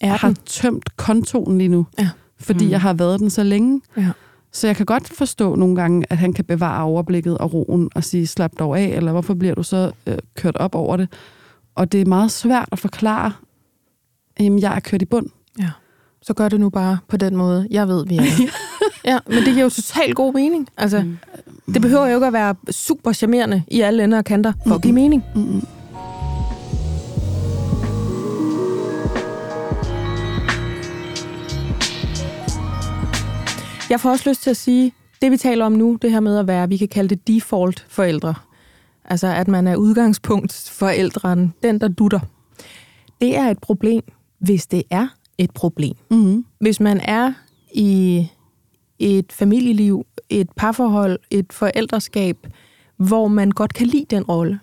Er har den? tømt kontoen lige nu. Ja. Fordi Mm. jeg har været den så længe. Ja. Så jeg kan godt forstå nogle gange, at han kan bevare overblikket og roen og sige, slap dog af, eller hvorfor bliver du så øh, kørt op over det? Og det er meget svært at forklare, at jeg er kørt i bund. Ja. Så gør det nu bare på den måde, jeg ved, vi er. ja, men det giver jo totalt god mening. Altså, Mm. det behøver jo ikke at være super charmerende i alle ender og kanter for at give mening. Mm-mm. Jeg får også lyst til at sige, det vi taler om nu, det her med at være, vi kan kalde det default forældre. Altså, at man er udgangspunkt forældren, den der dutter. Det er et problem, hvis det er et problem. Mm-hmm. Hvis man er i et familieliv, et parforhold, et forældreskab, hvor man godt kan lide den rolle,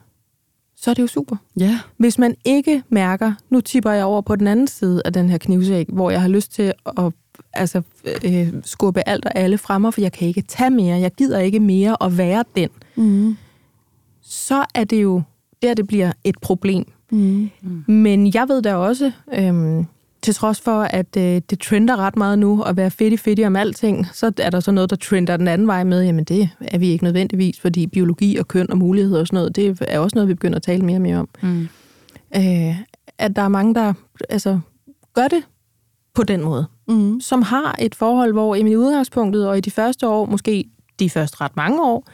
så er det jo super. Ja. Hvis man ikke mærker, nu tipper jeg over på den anden side af den her knivsæk, hvor jeg har lyst til at altså, øh, skubbe alt og alle fremme, for jeg kan ikke tage mere, jeg gider ikke mere at være den, Mm-hmm. så er det jo der, det bliver et problem. Mm-hmm. Men jeg ved da også, øhm, til trods for, at øh, det trender ret meget nu at være fedt fedt om alting, så er der så noget, der trender den anden vej med, jamen det er vi ikke nødvendigvis, fordi biologi og køn og muligheder og sådan noget, det er også noget, vi begynder at tale mere og mere om. Mm. Øh, at der er mange, der altså, gør det på den måde, Mm-hmm. som har et forhold, hvor i udgangspunktet og i de første år, måske de første ret mange år,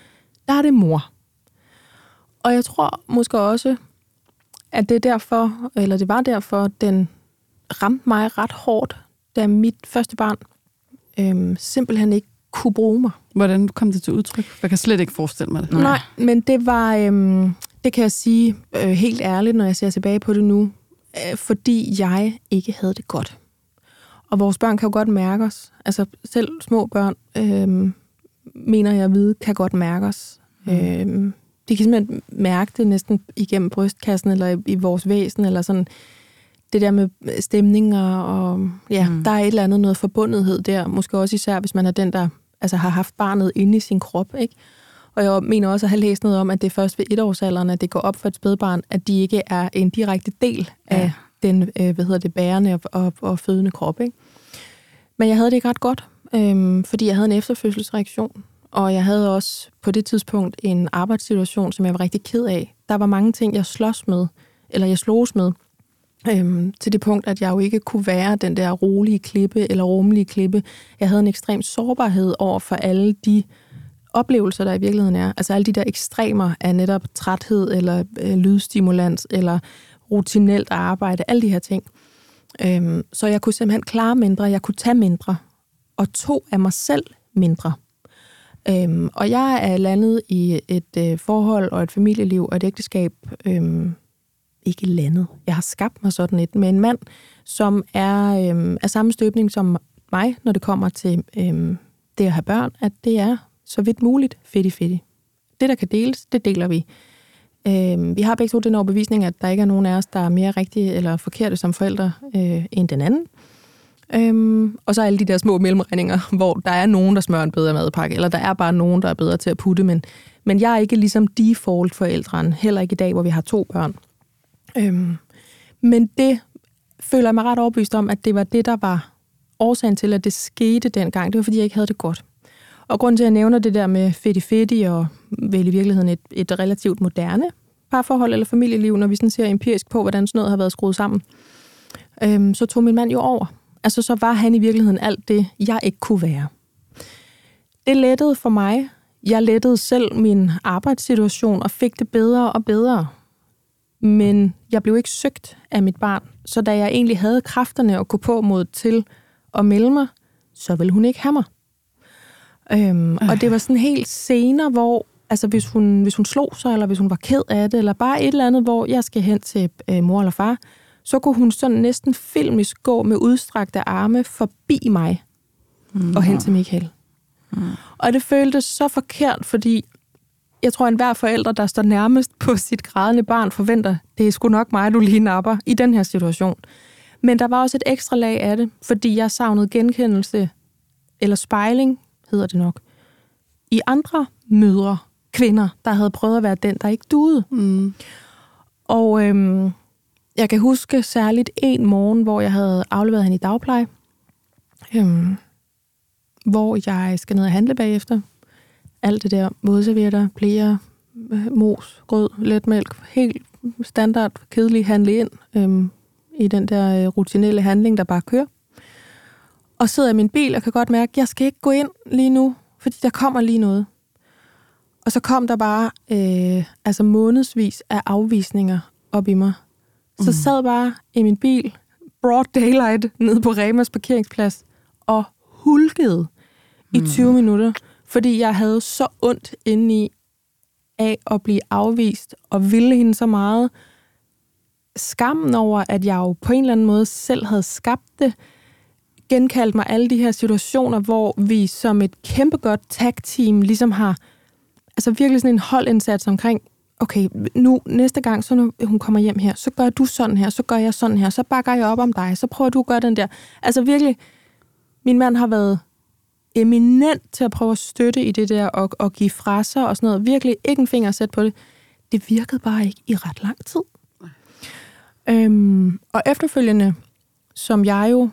der er det mor. Og jeg tror måske også, at det er derfor, eller det var derfor, den ramte mig ret hårdt, da mit første barn øhm, simpelthen ikke kunne bruge mig. Hvordan kom det til udtryk? Jeg kan slet ikke forestille mig det. Nej, Nej men det var, øhm, det kan jeg sige øh, helt ærligt, når jeg ser tilbage på det nu, øh, fordi jeg ikke havde det godt. Og vores børn kan jo godt mærke os. Altså selv små børn, øhm, mener jeg at vide, kan godt mærke os. Mm. Øhm, de kan simpelthen mærke det næsten igennem brystkassen eller i, i vores væsen, eller sådan det der med stemninger, og ja, mm. Der er et eller andet noget forbundethed der, måske også især, hvis man er den, der altså, har haft barnet inde i sin krop, ikke? Og jeg mener også at have læst noget om, at det er først ved etårsalderen, at det går op for et spædbarn, at de ikke er en direkte del af Ja. den, øh, hvad hedder det, bærende og, og, og fødende krop, ikke? Men jeg havde det ikke ret godt, øhm, fordi jeg havde en efterfødselsreaktion, og jeg havde også på det tidspunkt en arbejdssituation, som jeg var rigtig ked af. Der var mange ting, jeg slås med, eller jeg slogs med, øhm, til det punkt, at jeg jo ikke kunne være den der rolige klippe eller rummelige klippe. Jeg havde en ekstrem sårbarhed over for alle de oplevelser, der i virkeligheden er. Altså alle de der ekstremer af netop træthed eller øh, lydstimulans eller rutinelt arbejde, alle de her ting. Øhm, så jeg kunne simpelthen klare mindre, jeg kunne tage mindre, og tog af mig selv mindre. Øhm, og jeg er landet i et øh, forhold og et familieliv og et ægteskab, øhm, ikke landet, jeg har skabt mig sådan et, med en mand, som er øhm, af samme støbning som mig, når det kommer til øhm, det at have børn, at det er så vidt muligt fedt fedt. Det, der kan deles, det deler vi. Øhm, vi har begge to den overbevisning, at der ikke er nogen af os, der er mere rigtige eller forkerte som forældre øh, end den anden. Øhm, og så alle de der små mellemregninger, hvor der er nogen, der smører en bedre madpakke, eller der er bare nogen, der er bedre til at putte, men, men jeg er ikke ligesom default forældren, heller ikke i dag, hvor vi har to børn. Øhm, men det føler jeg mig ret overbevist om, at det var det, der var årsagen til, at det skete dengang. Det var, fordi jeg ikke havde det godt. Og grunden til, at jeg nævner det der med fedt fedt og vel i virkeligheden et, et relativt moderne parforhold eller familieliv, når vi sådan ser empirisk på, hvordan sådan noget har været skruet sammen, øhm, så tog min mand jo over. Altså, så var han i virkeligheden alt det, jeg ikke kunne være. Det lettede for mig. Jeg lettede selv min arbejdssituation og fik det bedre og bedre. Men jeg blev ikke søgt af mit barn. Så da jeg egentlig havde kræfterne at gå på mod til at melde mig, så ville hun ikke have mig. Øhm, og det var sådan helt senere, hvor altså hvis hun, hvis hun slog sig, eller hvis hun var ked af det, eller bare et eller andet, hvor jeg skal hen til øh, mor eller far, så kunne hun sådan næsten filmisk gå med udstrakte arme forbi mig mm. og hen til Michael. Mm. Og det føltes så forkert, fordi jeg tror, at enhver forælder, der står nærmest på sit grædende barn, forventer, det er sgu nok mig, du lige napper i den her situation. Men der var også et ekstra lag af det, fordi jeg savnede genkendelse, eller spejling, hedder det nok, i andre mødre, kvinder, der havde prøvet at være den, der ikke duede. Mm. Og øhm, jeg kan huske særligt en morgen, hvor jeg havde afleveret han i dagpleje, øhm, hvor jeg skal ned og handle bagefter. Alt det der, vådservietter, blære, øh, mos, grød, letmælk, helt standard, kedelig handle ind øhm, i den der øh, rutinelle handling, der bare kører. Og sidder i min bil og kan godt mærke, at jeg skal ikke gå ind lige nu, fordi der kommer lige noget. Og så kom der bare øh, altså månedsvis af afvisninger op i mig. Så mm. sad bare i min bil, broad daylight, nede på Remas parkeringsplads, og hulkede mm. i 20 minutter, fordi jeg havde så ondt indeni af at blive afvist, og ville hende så meget. Skammen over, at jeg jo på en eller anden måde selv havde skabt det, genkaldt mig alle de her situationer, hvor vi som et kæmpe godt tag-team ligesom har altså virkelig sådan en holdindsats omkring, okay, nu næste gang, så når hun kommer hjem her, så gør du sådan her, så gør jeg sådan her, så bakker jeg op om dig, så prøver du at gøre den der. Altså virkelig, min mand har været eminent til at prøve at støtte i det der og, og give fra sig og sådan noget. Virkelig ikke en finger sat på det. Det virkede bare ikke i ret lang tid. Øhm, og efterfølgende, som jeg jo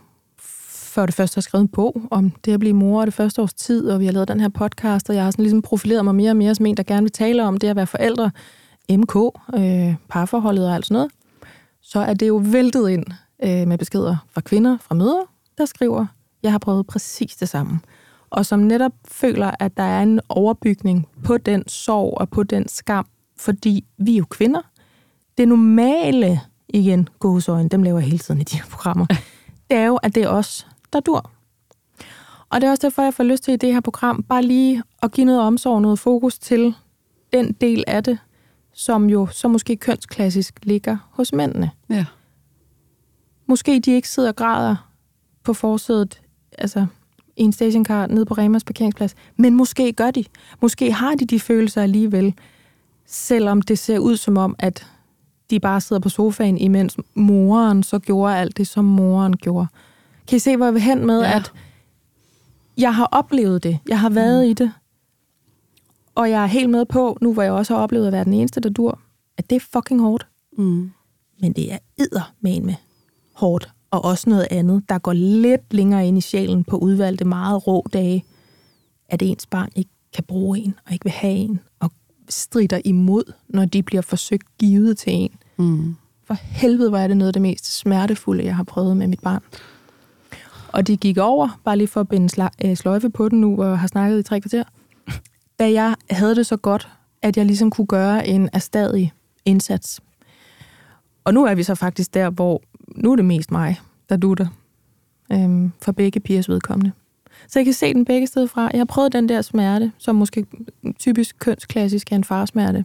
for det første har skrevet en bog om det at blive mor det første års tid, og vi har lavet den her podcast, og jeg har sådan ligesom profileret mig mere og mere som en, der gerne vil tale om det at være forældre, MK, øh, parforholdet og alt sådan noget, så er det jo væltet ind øh, med beskeder fra kvinder, fra mødre, der skriver, jeg har prøvet præcis det samme. Og som netop føler, at der er en overbygning på den sorg og på den skam, fordi vi er jo kvinder. Det normale, igen, gåsøjne, dem laver jeg hele tiden i de her programmer, det er jo, at det er os, der dur. Og det er også derfor, jeg får lyst til i det her program, bare lige at give noget omsorg, noget fokus til den del af det, som jo så måske kønsklassisk ligger hos mændene. Ja. Måske de ikke sidder og græder på forsædet, altså i en stationcar nede på Remas parkeringsplads, men måske gør de. Måske har de de følelser alligevel, selvom det ser ud som om, at de bare sidder på sofaen, imens moren så gjorde alt det, som moren gjorde. Kan I se, hvor jeg vil hen med, ja. at jeg har oplevet det. Jeg har været mm. i det. Og jeg er helt med på, nu hvor jeg også har oplevet at være den eneste, der dur, at det er fucking hårdt. Mm. Men det er idder med med hårdt. Og også noget andet, der går lidt længere ind i sjælen på udvalgte meget rå dage, at ens barn ikke kan bruge en, og ikke vil have en, og strider imod, når de bliver forsøgt givet til en. Mm. For helvede var det noget af det mest smertefulde, jeg har prøvet med mit barn. Og de gik over, bare lige for at binde øh, sløjfe på den nu, og har snakket i tre kvarter, da jeg havde det så godt, at jeg ligesom kunne gøre en erstadig indsats. Og nu er vi så faktisk der, hvor nu er det mest mig, der dutter øhm, for begge pigers vedkommende. Så jeg kan se den begge steder fra. Jeg har prøvet den der smerte, som måske typisk kønsklassisk er en farsmerte.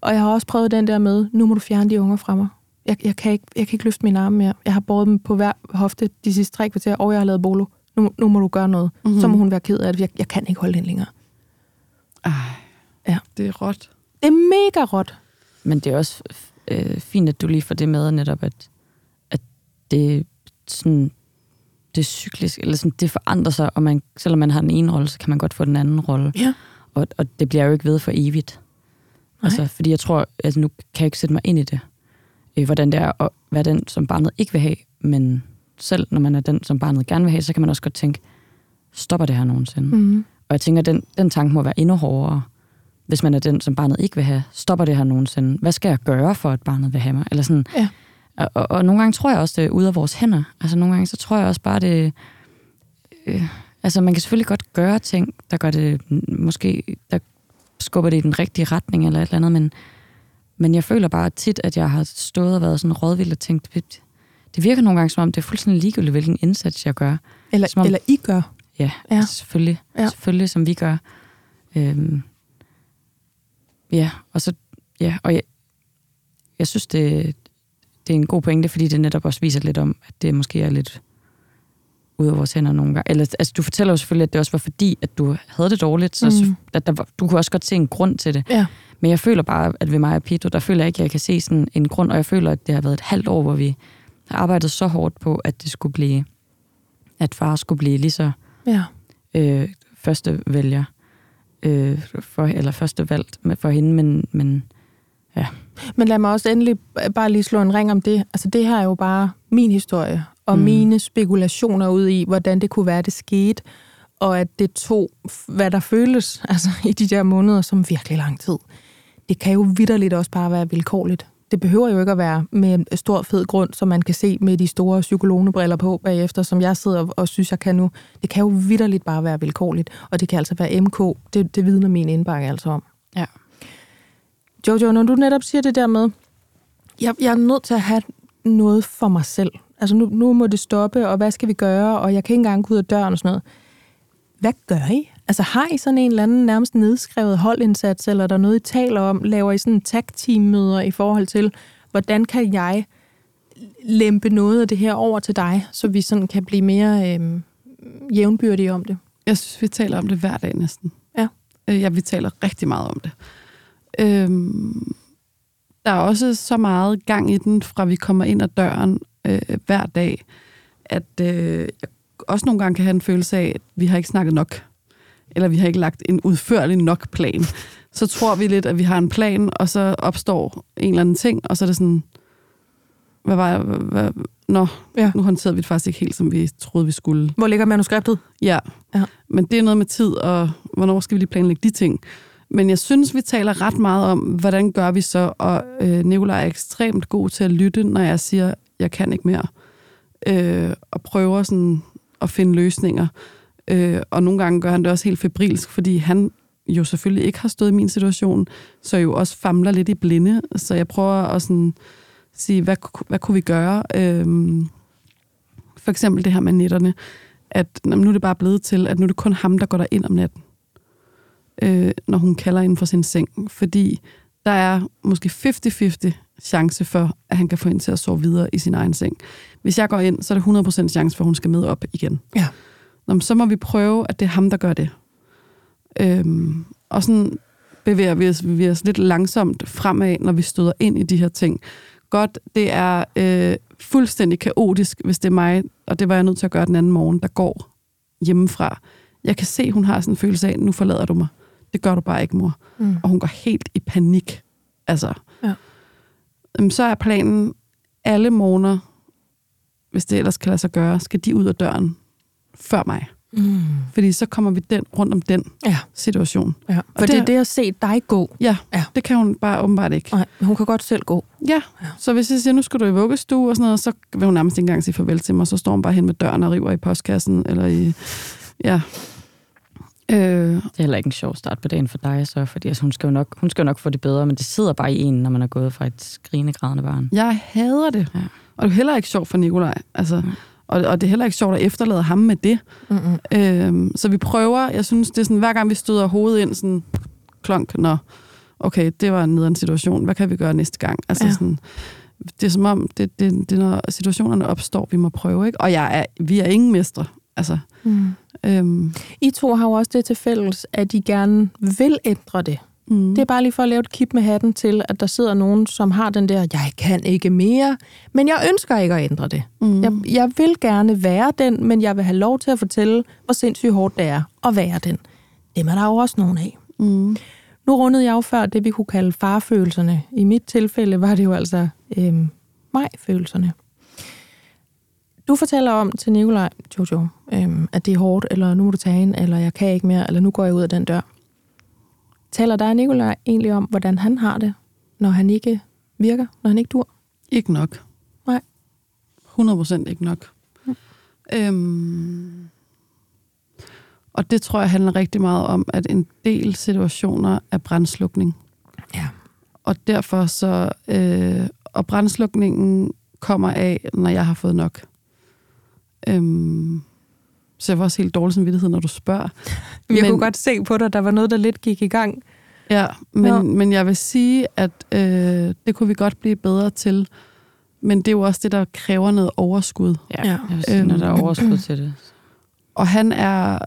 Og jeg har også prøvet den der med, nu må du fjerne de unger fra mig. Jeg, jeg, kan ikke, jeg kan ikke løfte mine arme mere. Jeg har båret dem på hver hofte de sidste tre kvarter, og jeg har lavet bolo. Nu, nu må du gøre noget. Mm-hmm. Så må hun være ked af det. Jeg, jeg kan ikke holde den længere. Ej, ja. det er råt. Det er mega råt. men det er også øh, fint, at du lige får det med netop, at, at det, sådan, det er cyklisk, eller sådan, det forandrer sig, og man, selvom man har den ene rolle, så kan man godt få den anden rolle. Ja. Og, og det bliver jo ikke ved for evigt. Nej. Altså, fordi jeg tror, altså nu kan jeg ikke sætte mig ind i det, øh, hvordan det er at være den, som barnet ikke vil have, men selv når man er den, som barnet gerne vil have, så kan man også godt tænke, stopper det her nogensinde? Mm. Og jeg tænker, den, den tanke må være endnu hårdere, hvis man er den, som barnet ikke vil have. Stopper det her nogensinde? Hvad skal jeg gøre for, at barnet vil have mig? Eller sådan. Ja. Og, og, og nogle gange tror jeg også, det er ude af vores hænder. Altså nogle gange, så tror jeg også bare, det... Øh, altså man kan selvfølgelig godt gøre ting, der gør det måske... Der skubber det i den rigtige retning eller et eller andet, men, men jeg føler bare tit, at jeg har stået og været sådan rådvild og tænkt, det, det virker nogle gange som om, det er fuldstændig ligegyldigt, hvilken indsats jeg gør. Eller, Som om- eller I gør. Ja, Ja. selvfølgelig. Ja. Selvfølgelig, som vi gør. Øhm, ja, og så, ja, og jeg, jeg synes, det, det er en god pointe, fordi det netop også viser lidt om, at det måske er lidt ud af vores hænder nogle gange. Eller, altså, du fortæller jo selvfølgelig, at det også var fordi, at du havde det dårligt, så Mm. at der, du kunne også godt se en grund til det. Ja. Men jeg føler bare, at ved mig og Pito, der føler jeg ikke, at jeg kan se sådan en grund, og jeg føler, at det har været et halvt år, hvor vi har arbejdet så hårdt på, at det skulle blive, at far skulle blive lige så Ja. øh, første vælger, øh, for, eller første valgt for hende, men, men Men lad mig også endelig bare lige slå en ring om det. Altså det her er jo bare min historie, og. Mm. mine spekulationer ud i, hvordan det kunne være, det skete, og at det tog, hvad der føles altså, i de der måneder, som virkelig lang tid. Det kan jo vidderligt også bare være vilkårligt. Det behøver jo ikke at være med en stor fed grund, som man kan se med de store psykologebriller på bagefter, som jeg sidder og synes, jeg kan nu. Det kan jo vidderligt bare være vilkårligt, og det kan altså være MK. Det, det vidner min indbakke altså om. Ja. Jojo, når du netop siger det der med, jeg, jeg er nødt til at have noget for mig selv. Altså nu, nu må det stoppe, og hvad skal vi gøre, og jeg kan ikke engang gå ud af døren og sådan noget. Hvad gør I? Altså har I sådan en eller anden nærmest nedskrevet holdindsats, eller er der noget, I taler om? Laver I sådan tag-team-møder i forhold til, hvordan kan jeg lempe noget af det her over til dig, så vi sådan kan blive mere øh, jævnbyrdige om det? Jeg synes, vi taler om det hver dag næsten. Ja. Øh, Ja, vi taler rigtig meget om det. Øhm, der er også så meget gang i den, fra vi kommer ind ad døren øh, hver dag, at øh, jeg også nogle gange kan have en følelse af, at vi har ikke snakket nok. Eller vi har ikke lagt en udførlig nok plan. Så tror vi lidt, at vi har en plan, og så opstår en eller anden ting, og så er det sådan, hvad var jeg, hvad, hvad, nå, Ja. nu håndterede vi det faktisk ikke helt, som vi troede, vi skulle. Hvor ligger manuskriptet? Ja. Ja. ja. Men det er noget med tid, og hvornår skal vi lige planlægge de ting. Men jeg synes, vi taler ret meget om, hvordan gør vi så, og øh, Nicolaj er ekstremt god til at lytte, når jeg siger, jeg kan ikke mere. Øh, og prøver sådan at finde løsninger. Øh, og nogle gange gør han det også helt febrilsk, fordi han jo selvfølgelig ikke har stået i min situation, så jo også famler lidt i blinde. Så jeg prøver at sådan sige, hvad, hvad kunne vi gøre? Øhm, for eksempel det her med nætterne, at jamen, nu er det bare blevet til, at nu er det kun ham, der går der ind om natten, øh, når hun kalder ind fra sin seng. Fordi der er måske 50-50 chance for, at han kan få hende til at sove videre i sin egen seng. Hvis jeg går ind, så er det 100% chance for, at hun skal med op igen. Ja. Nå, så må vi prøve, at det er ham, der gør det. Øhm, og sådan bevæger vi os, vi os lidt langsomt fremad, når vi støder ind i de her ting. Godt, det er øh, fuldstændig kaotisk, hvis det er mig, og det var jeg nødt til at gøre den anden morgen, der går hjemmefra. Jeg kan se, hun har sådan en følelse af, nu forlader du mig. Det gør du bare ikke, mor. Mm. Og hun går helt i panik. Altså. Ja. Øhm, så er planen, alle morgener, hvis det ellers kan lade sig gøre, skal de ud af døren før mig. Mm. Fordi så kommer vi den, rundt om den Ja, situation. ja. For Og det, det er det at se dig gå. Ja, Ja. det kan hun bare åbenbart ikke. Nej, hun kan godt selv gå. Ja, Ja. ja. så hvis jeg siger, nu skal du i vuggestue og sådan noget, så vil hun nærmest ikke engang sige farvel til mig, så står hun bare hen med døren og river i postkassen, eller i... Ja. Øh, det er heller ikke en sjov start på dagen for dig, så, fordi altså, hun, skal jo nok, hun skal jo nok få det bedre, men det sidder bare i en, når man er gået fra et skrigende grædende barn. jeg hader det. Ja. Og det er heller ikke sjovt for Nikolaj. Altså, Mm. Og, og det er heller ikke sjovt at efterlade ham med det. Mm-mm. Øhm, så vi prøver, jeg synes, det er sådan, hver gang vi støder hovedet ind, sådan klonk, nå, okay, det var en nederen situation, hvad kan vi gøre næste gang? Altså ja. sådan, det er som om, det, det, det, når situationerne opstår, vi må prøve, ikke? Og jeg er, vi er ingen mestre, altså. Mm. Øhm, I to har jo også det til fælles, at I gerne vil ændre det. Mm. Det er bare lige for at lave et kip med hatten til, at der sidder nogen, som har den der, jeg kan ikke mere, men jeg ønsker ikke at ændre det. Mm. Jeg, jeg vil gerne være den, men jeg vil have lov til at fortælle, hvor sindssygt hårdt det er at være den. Det er der jo også nogen af. Mm. Nu rundede jeg jo før det, vi kunne kalde farfølelserne. I mit tilfælde var det jo altså øhm, mig-følelserne. Du fortæller om til Nikolaj, Jojo, øhm, at det er hårdt, eller nu må du tage ind, eller jeg kan ikke mere, eller nu går jeg ud af den dør. Taler dig Nikolaj egentlig om, hvordan han har det, når han ikke virker, når han ikke dur? Ikke nok. Nej. 100% ikke nok. Mm. Øhm, og det tror jeg handler rigtig meget om, at en del situationer er brændslukning. Ja. Og derfor så, øh, og brændslukningen kommer af, når jeg har fået nok. Øhm, så jeg var også helt dårlig samvittighed, når du spørger. Jeg men, kunne godt se på dig, der var noget, der lidt gik i gang. Ja, men, ja. men jeg vil sige, at øh, det kunne vi godt blive bedre til. Men det er jo også det, der kræver noget overskud. Ja, jeg vil sige, øhm, når der er overskud til det. Og han er...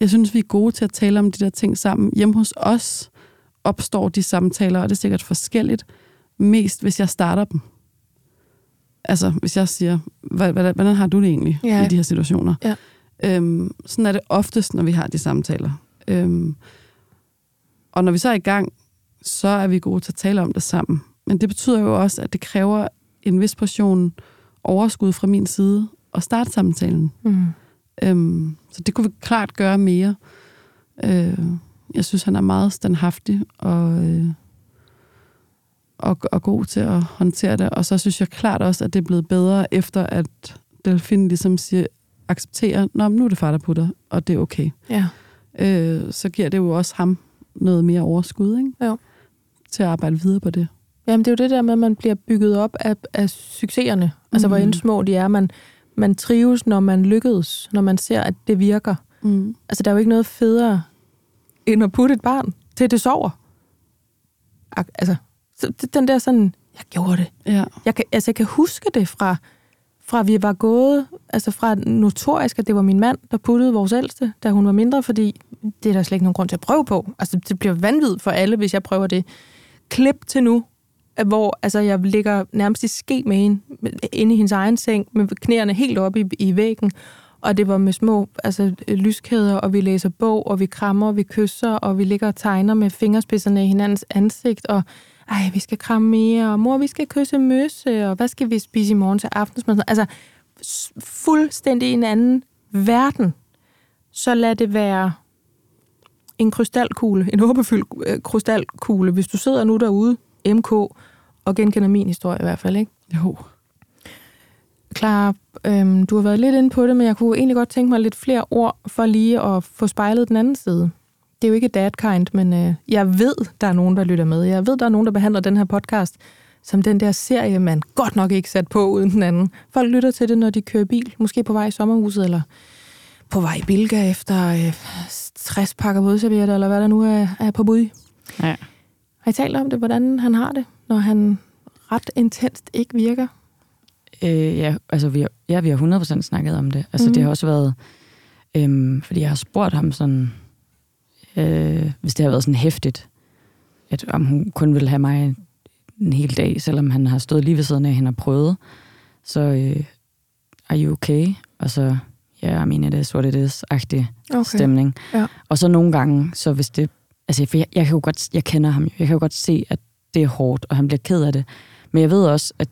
Jeg synes, vi er gode til at tale om de der ting sammen. Hjemme hos os opstår de samtaler, og det er sikkert forskelligt. Mest, hvis jeg starter dem. Altså, hvis jeg siger, hvordan har du det egentlig ja. i de her situationer? Ja. Øhm, sådan er det oftest, når vi har de samtaler. Øhm, og når vi så er i gang, så er vi gode til at tale om det sammen. Men det betyder jo også, at det kræver en vis portion overskud fra min side at starte samtalen. Mm. Øhm, så det kunne vi klart gøre mere. Øh, jeg synes, han er meget standhaftig og, øh, og, og god til at håndtere det. Og så synes jeg klart også, at det er blevet bedre, efter at Delfin ligesom siger, accepterer, Nå, nu er det far, der putter, og det er okay. Ja. Øh, så giver det jo også ham noget mere overskud, ikke? Jo. Til at arbejde videre på det. Jamen, det er jo det der med, at man bliver bygget op af, af succeserne. Altså, mm. hvor end små de er. Man, man trives, når man lykkedes, når man ser, at det virker. Mm. Altså, der er jo ikke noget federe, end at putte et barn til det sover. Altså, så den der sådan, jeg gjorde det. Ja. Jeg, kan, altså, jeg kan huske det fra, fra vi var gået, altså fra notorisk, at det var min mand, der puttede vores ældste, da hun var mindre, fordi det er der slet ikke nogen grund til at prøve på. Altså, det bliver vanvittigt for alle, hvis jeg prøver det. Klip til nu, hvor altså, jeg ligger nærmest i ske med hende, inde i hendes egen seng, med knæerne helt oppe i, i væggen, og det var med små altså, lyskæder, og vi læser bog, og vi krammer, og vi kysser, og vi ligger og tegner med fingerspidserne i hinandens ansigt, og ej, vi skal kramme mere, og mor, vi skal kysse møsse, og hvad skal vi spise i morgen til aftensmad? Altså, fuldstændig en anden verden. Så lad det være en krystalkugle, en håbefyldt øh, krystalkugle, hvis du sidder nu derude, MK, og genkender min historie i hvert fald, ikke? Jo. Klar, øhm, du har været lidt inde på det, men jeg kunne egentlig godt tænke mig lidt flere ord for lige at få spejlet den anden side. Det er jo ikke dad kind, men øh, jeg ved, der er nogen, der lytter med. Jeg ved, der er nogen, der behandler den her podcast som den der serie, man godt nok ikke sat på uden den anden. Folk lytter til det, når de kører bil, måske på vej i sommerhuset, eller på vej i Bilga efter øh, 60 pakker vådservietter, eller hvad der nu er, er på bud. Ja. Har I talt om det, hvordan han har det, når han ret intenst ikke virker? Øh, ja, altså vi har, ja, vi har 100% snakket om det. Altså mm. det har også været, øhm, fordi jeg har spurgt ham sådan, øh, hvis det har været sådan hæftigt, at om hun kun ville have mig en hel dag, selvom han har stået lige ved siden af hende og prøvet. Så øh, are you okay? Og så, ja, yeah, I mean it is what it is-agtig okay. stemning. Ja. Og så nogle gange, så hvis det, altså for jeg, jeg kan jo godt, jeg kender ham, jeg kan jo godt se, at det er hårdt, og han bliver ked af det. Men jeg ved også, at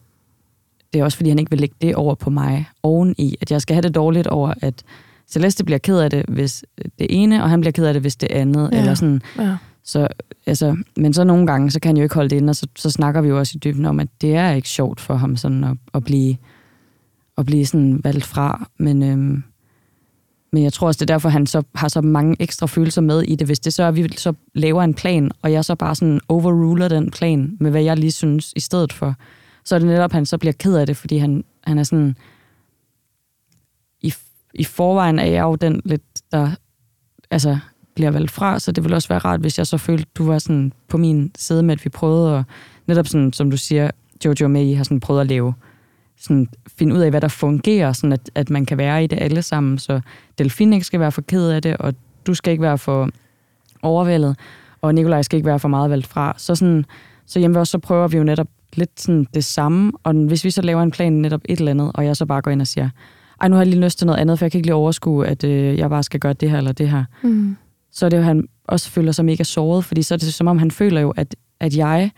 det er også, fordi han ikke vil lægge det over på mig, oveni, at jeg skal have det dårligt over, at Celeste bliver ked af det, hvis det ene, og han bliver ked af det, hvis det andet. Ja. Eller sådan. Ja. Så, altså, men så nogle gange, så kan han jo ikke holde det inde, og så, så snakker vi jo også i dybden om, at det er ikke sjovt for ham sådan at, at blive, at blive sådan valgt fra. Men, øhm, men jeg tror også, det er derfor, han så har så mange ekstra følelser med i det. Hvis det så er, at vi så laver en plan, og jeg så bare sådan overruler den plan med, hvad jeg lige synes i stedet for, så er det netop, at han så bliver ked af det, fordi han, han er sådan... I, forvejen er jeg jo den lidt, der altså, bliver valgt fra, så det ville også være rart, hvis jeg så følte, du var sådan på min side med, at vi prøvede at, netop sådan, som du siger, Jojo og May har sådan prøvet at lave, sådan finde ud af, hvad der fungerer, sådan at, at man kan være i det alle sammen, så Delfin ikke skal være for ked af det, og du skal ikke være for overvældet. og Nikolaj skal ikke være for meget valgt fra. Så, sådan, så hjemme også, så prøver vi jo netop lidt sådan det samme, og hvis vi så laver en plan netop et eller andet, og jeg så bare går ind og siger, ej, nu har jeg lige lyst til noget andet, for jeg kan ikke lige overskue, at øh, jeg bare skal gøre det her eller det her. Mm. Så er det jo, han også føler sig mega såret, fordi så er det som om, han føler jo, at, at jeg,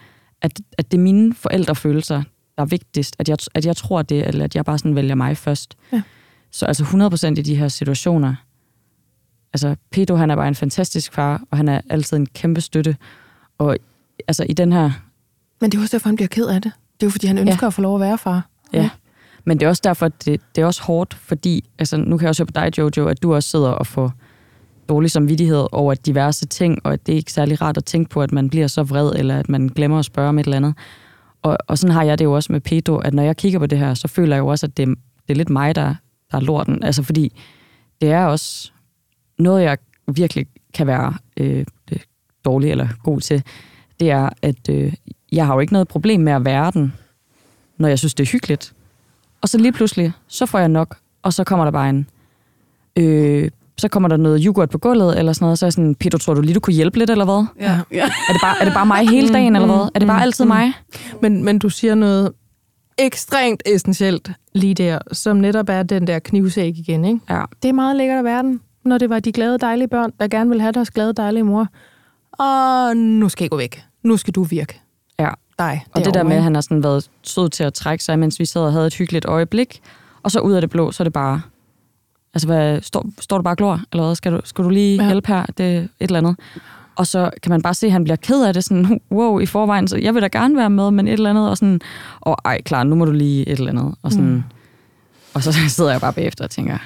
at, at det er mine forældrefølelser, der er vigtigst, at jeg, at jeg tror det, eller at jeg bare sådan vælger mig først. Ja. Så altså 100% i de her situationer, altså Pedro, han er bare en fantastisk far, og han er altid en kæmpe støtte. Og altså i den her... Men det er også derfor, han bliver ked af det. Det er jo, fordi han ønsker ja. at få lov at være far. Ja. Men det er også derfor, at det, det er også hårdt, fordi, altså nu kan jeg også høre på dig, Jojo, at du også sidder og får dårlig samvittighed over diverse ting, og at det er ikke særlig rart at tænke på, at man bliver så vred, eller at man glemmer at spørge om et eller andet. Og, og sådan har jeg det jo også med Pedro, at når jeg kigger på det her, så føler jeg jo også, at det, det er lidt mig, der, der er lorten. Altså fordi det er også noget, jeg virkelig kan være øh, dårlig eller god til. Det er, at øh, jeg har jo ikke noget problem med at være den, når jeg synes, det er hyggeligt. Og så lige pludselig, så får jeg nok, og så kommer der bare en... Øh, så kommer der noget yoghurt på gulvet, eller sådan noget, så er jeg sådan, Peter, tror du lige, du kunne hjælpe lidt, eller hvad? Ja. ja. Er, det bare, er det bare mig hele dagen, mm, eller hvad? Er det bare altid mm, mig? Men, men du siger noget ekstremt essentielt lige der, som netop er den der knivsæk igen, ikke? Ja. Det er meget lækkert at være den, når det var de glade, dejlige børn, der gerne vil have deres glade, dejlige mor. Og nu skal jeg gå væk. Nu skal du virke. Ja. Dig. Og det der med, at han har sådan været sød til at trække sig, mens vi sad og havde et hyggeligt øjeblik, og så ud af det blå, så er det bare... Altså, hvad, står, står du bare glor, eller hvad? Skal du, skal du lige ja. hjælpe her? Det et eller andet. Og så kan man bare se, at han bliver ked af det, sådan, wow, i forvejen, så jeg vil da gerne være med, men et eller andet, og sådan, og ej, klar, nu må du lige et eller andet, og sådan, mm. og så sidder jeg bare bagefter og tænker,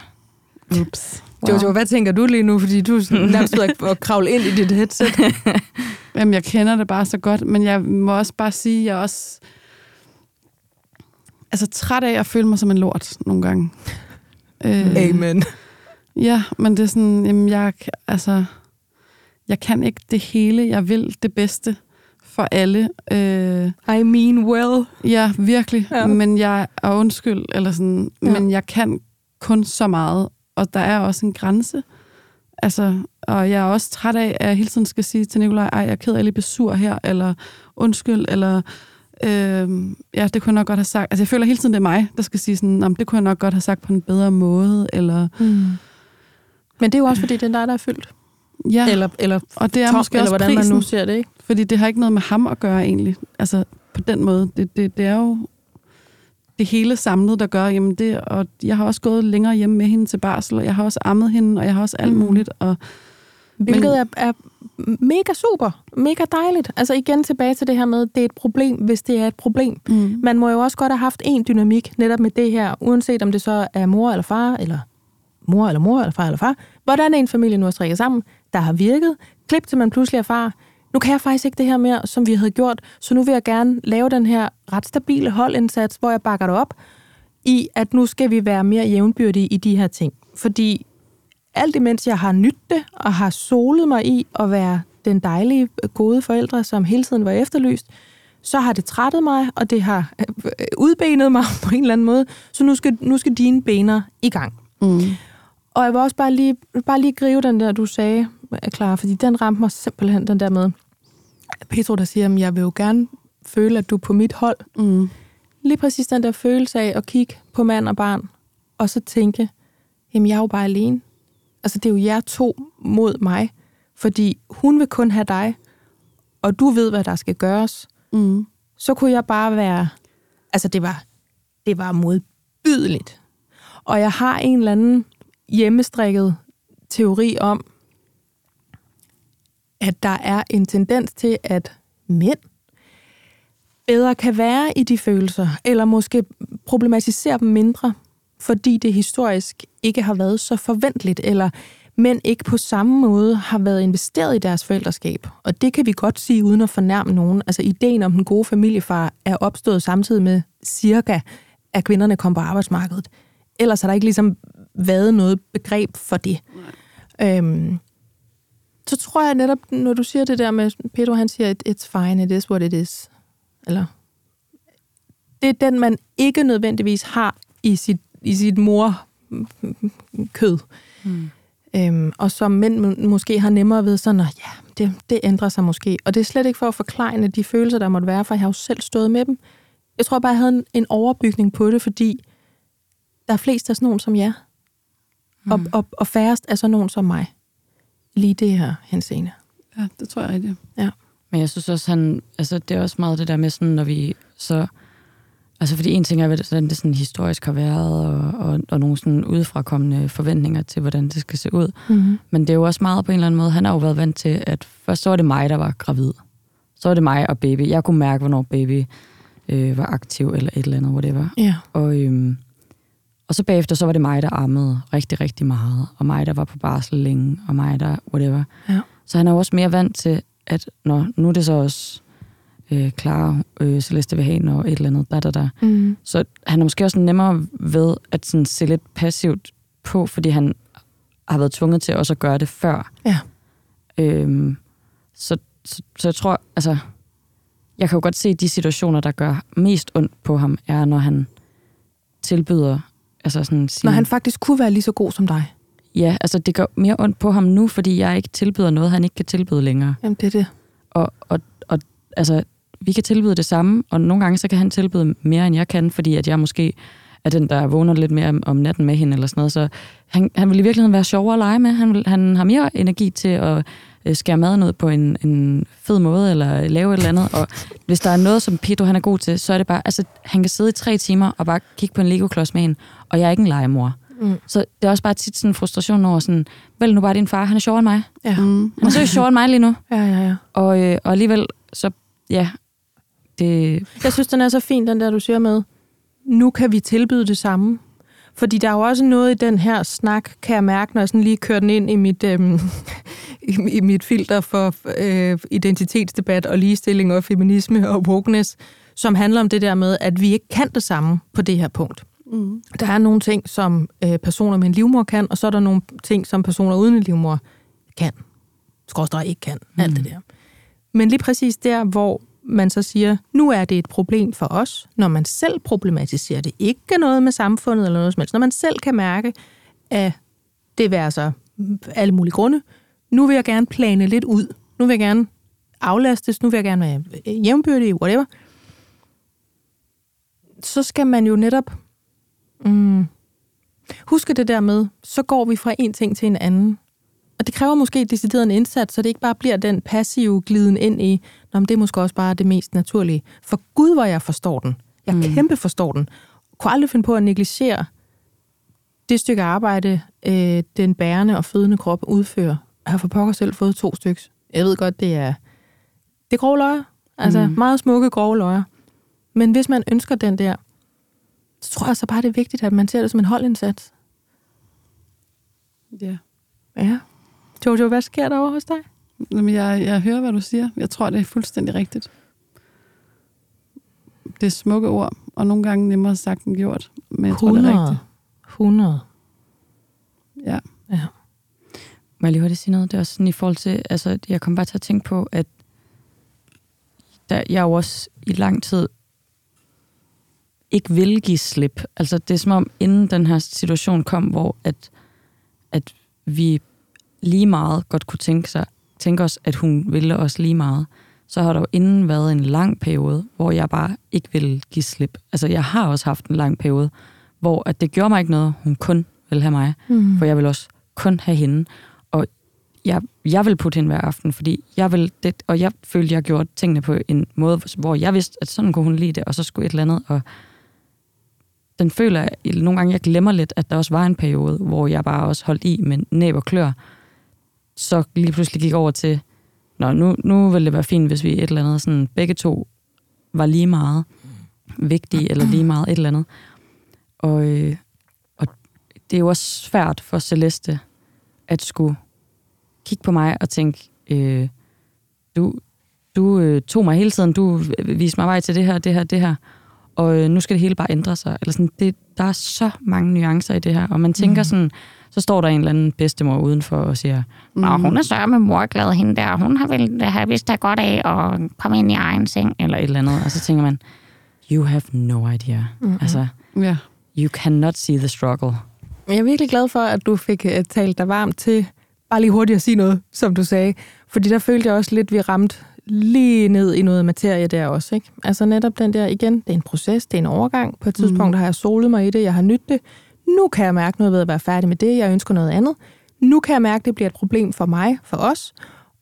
ups. Wow. Jojo, hvad tænker du lige nu, fordi du er nærmest at kravle ind i dit headset? Jamen, jeg kender det bare så godt, men jeg må også bare sige, at jeg er også altså, træt af at føle mig som en lort nogle gange. Øh, Amen. Ja, men det er sådan, jamen, jeg, altså, jeg kan ikke det hele. Jeg vil det bedste for alle. Øh, I mean well. Ja, virkelig. Ja. Men jeg er undskyld, eller sådan, ja. men jeg kan kun så meget, og der er også en grænse. Altså, og jeg er også træt af, at jeg hele tiden skal sige til Nikolaj, ej, jeg er ked af, at jeg lige sur her, eller undskyld, eller øh, ja, det kunne jeg nok godt have sagt. Altså, jeg føler hele tiden, det er mig, der skal sige sådan, det kunne jeg nok godt have sagt på en bedre måde, eller... Mm. Men det er jo også, fordi det er dig, der er fyldt. Ja, eller, eller og det er tom, måske eller også hvordan prisen, man nu ser det, ikke? Fordi det har ikke noget med ham at gøre, egentlig. Altså, på den måde. Det, det, det er jo det hele samlet, der gør, jamen det, og jeg har også gået længere hjemme med hende til barsel, og jeg har også ammet hende, og jeg har også alt mm. muligt. Og, Hvilket men, er, er mega super, mega dejligt. Altså igen tilbage til det her med, det er et problem, hvis det er et problem. Mm. Man må jo også godt have haft en dynamik netop med det her, uanset om det så er mor eller far, eller mor eller mor, eller far eller far. Hvordan er en familie nu at strikke sammen, der har virket? Klip til man pludselig er far. Nu kan jeg faktisk ikke det her mere, som vi havde gjort, så nu vil jeg gerne lave den her ret stabile holdindsats, hvor jeg bakker det op i, at nu skal vi være mere jævnbyrdige i de her ting. Fordi alt imens jeg har nyttet det, og har solet mig i at være den dejlige, gode forældre, som hele tiden var efterlyst, så har det trættet mig, og det har øh, udbenet mig på en eller anden måde. Så nu skal, nu skal dine bener i gang. Mm. Og jeg vil også bare lige, bare lige gribe den der, du sagde, klar, fordi den ramte mig simpelthen, den der med, Petro, der siger, at jeg vil jo gerne føle, at du er på mit hold. Mm. Lige præcis den der følelse af at kigge på mand og barn, og så tænke, jamen jeg er jo bare alene. Altså det er jo jer to mod mig, fordi hun vil kun have dig, og du ved, hvad der skal gøres. Mm. Så kunne jeg bare være, altså det var, det var modbydeligt. Og jeg har en eller anden hjemmestrikket teori om, at der er en tendens til, at mænd bedre kan være i de følelser, eller måske problematisere dem mindre, fordi det historisk ikke har været så forventeligt, eller mænd ikke på samme måde har været investeret i deres forældreskab. Og det kan vi godt sige uden at fornærme nogen. Altså ideen om den gode familiefar er opstået samtidig med cirka, at kvinderne kom på arbejdsmarkedet. Ellers har der ikke ligesom været noget begreb for det. Øhm, så tror jeg netop, når du siger det der med, Pedro han siger, it's fine, it is what it is. Eller, det er den, man ikke nødvendigvis har i sit, i sit mor kød. Mm. Øhm, og som mænd må- måske har nemmere ved sådan, at ja, det, det ændrer sig måske. Og det er slet ikke for at forklare de følelser, der måtte være, for jeg har jo selv stået med dem. Jeg tror bare, jeg havde en, en overbygning på det, fordi der er flest af sådan nogen som jer. Mm. Og, og, og færrest er sådan nogen som mig. Lige det her henseende. Ja, det tror jeg rigtigt. Men jeg synes også, han, altså, det er også meget det der med, sådan, når vi så... Altså, fordi en ting er, hvordan det sådan historisk har været, og, og, og nogle sådan udefrakommende forventninger til, hvordan det skal se ud. Mm-hmm. Men det er jo også meget på en eller anden måde, han har jo været vant til, at først så var det mig, der var gravid. Så var det mig og baby. Jeg kunne mærke, hvornår baby øh, var aktiv, eller et eller andet, whatever. Ja. Og, øhm, og så bagefter, så var det mig, der ammede rigtig, rigtig meget, og mig, der var på barsel længe, og mig, der whatever. Ja. Så han er jo også mere vant til, at når, nu er det så også øh, Clara, øh, Celeste have, når et eller andet, da, da, da. Mm. Så han er måske også nemmere ved at sådan se lidt passivt på, fordi han har været tvunget til også at gøre det før. Ja. Øhm, så, så, så jeg tror, altså, jeg kan jo godt se, at de situationer, der gør mest ondt på ham, er, når han tilbyder, altså sådan sin, Når han faktisk kunne være lige så god som dig. ja, altså det gør mere ondt på ham nu, fordi jeg ikke tilbyder noget, han ikke kan tilbyde længere. Jamen, det er det. Og, og, og altså, vi kan tilbyde det samme, og nogle gange så kan han tilbyde mere, end jeg kan, fordi at jeg måske er den, der vågner lidt mere om, natten med hende, eller sådan noget. Så han, han vil i virkeligheden være sjovere at lege med. Han, vil, han har mere energi til at øh, skære maden ud på en, en fed måde, eller lave et eller andet. Og hvis der er noget, som Pedro han er god til, så er det bare, altså, han kan sidde i tre timer og bare kigge på en Lego-klods med hende, og jeg er ikke en legemor. Mm. Så det er også bare tit sådan en frustration over sådan, vælg nu bare din far, han er sjovere end mig. Ja. Mm. Han er så sjovere end mig lige nu. Ja, ja, ja. Og, øh, og alligevel, så ja, det... Jeg synes, den er så fin, den der, du siger med, nu kan vi tilbyde det samme. Fordi der er jo også noget i den her snak, kan jeg mærke, når jeg sådan lige kører den ind i mit, øhm, i, i mit filter for øh, identitetsdebat og ligestilling og feminisme og wokeness, som handler om det der med, at vi ikke kan det samme på det her punkt. Mm. Der er nogle ting, som øh, personer med en livmor kan, og så er der nogle ting, som personer uden en livmor kan. Skråstrej ikke kan. Alt det der. Men lige præcis der, hvor man så siger, nu er det et problem for os, når man selv problematiserer det. Ikke noget med samfundet eller noget som helst. Når man selv kan mærke, at det vil så alle mulige grunde, nu vil jeg gerne plane lidt ud. Nu vil jeg gerne aflastes. Nu vil jeg gerne være jævnbyrdig, whatever. Så skal man jo netop mm, huske det der med, så går vi fra en ting til en anden. Og det kræver måske decideret en indsats, så det ikke bare bliver den passive gliden ind i, Nå, men det er måske også bare det mest naturlige. For Gud, hvor jeg forstår den. Jeg mm. kæmpe forstår den. Kunne aldrig finde på at negligere det stykke arbejde, øh, den bærende og fødende krop udfører. Jeg har for pokker selv fået to stykker. Jeg ved godt, det er, det er grove løjer. Altså mm. meget smukke grove løjer. Men hvis man ønsker den der, så tror jeg så bare, det er vigtigt, at man ser det som en holdindsats. Ja. Ja. Jojo, hvad sker der over hos dig? Jamen, jeg, jeg hører, hvad du siger. Jeg tror, det er fuldstændig rigtigt. Det er smukke ord, og nogle gange nemmere sagt end gjort. Men jeg tror, det er rigtigt. 100. Ja. Ja. Må jeg lige hurtigt sige noget? Det er også sådan i forhold til, altså jeg kom bare til at tænke på, at der, jeg jo også i lang tid ikke ville give slip. Altså det er som om, inden den her situation kom, hvor at, at vi lige meget godt kunne tænke, sig, tænke os, at hun ville os lige meget, så har der jo inden været en lang periode, hvor jeg bare ikke ville give slip. Altså jeg har også haft en lang periode, hvor at det gjorde mig ikke noget, hun kun ville have mig, Mm. for jeg vil også kun have hende. Og jeg, jeg vil putte hende hver aften, fordi jeg vil det, og jeg følte, jeg gjorde tingene på en måde, hvor jeg vidste, at sådan kunne hun lide det, og så skulle et eller andet, og den føler jeg, nogle gange, jeg glemmer lidt, at der også var en periode, hvor jeg bare også holdt i med næb og klør, så lige pludselig gik over til, Nå, nu, nu ville det være fint, hvis vi et eller andet, sådan begge to var lige meget vigtige, eller lige meget et eller andet. Og, øh, og det er jo også svært for Celeste at skulle kigge på mig og tænke, øh, du, du øh, tog mig hele tiden, du viste mig vej til det her, det her, det her, og øh, nu skal det hele bare ændre sig. Eller sådan, det, der er så mange nuancer i det her, og man tænker Mhm. sådan, så står der en eller anden bedstemor udenfor og siger, Nå, hun er med morglad, hende der, hun har vel have vist da godt af at komme ind i egen seng, eller et eller andet, og så tænker man, you have no idea. Mhm. Altså, Ja. you cannot see the struggle. Jeg er virkelig glad for, at du fik uh, talt dig varmt til bare lige hurtigt at sige noget, som du sagde. Fordi der følte jeg også lidt, at vi ramte lige ned i noget materie der også. Ikke? Altså netop den der, igen, det er en proces, det er en overgang. På et tidspunkt mm. har jeg solet mig i det, jeg har nyttet det. Nu kan jeg mærke noget ved at være færdig med det, jeg ønsker noget andet. Nu kan jeg mærke, at det bliver et problem for mig, for os.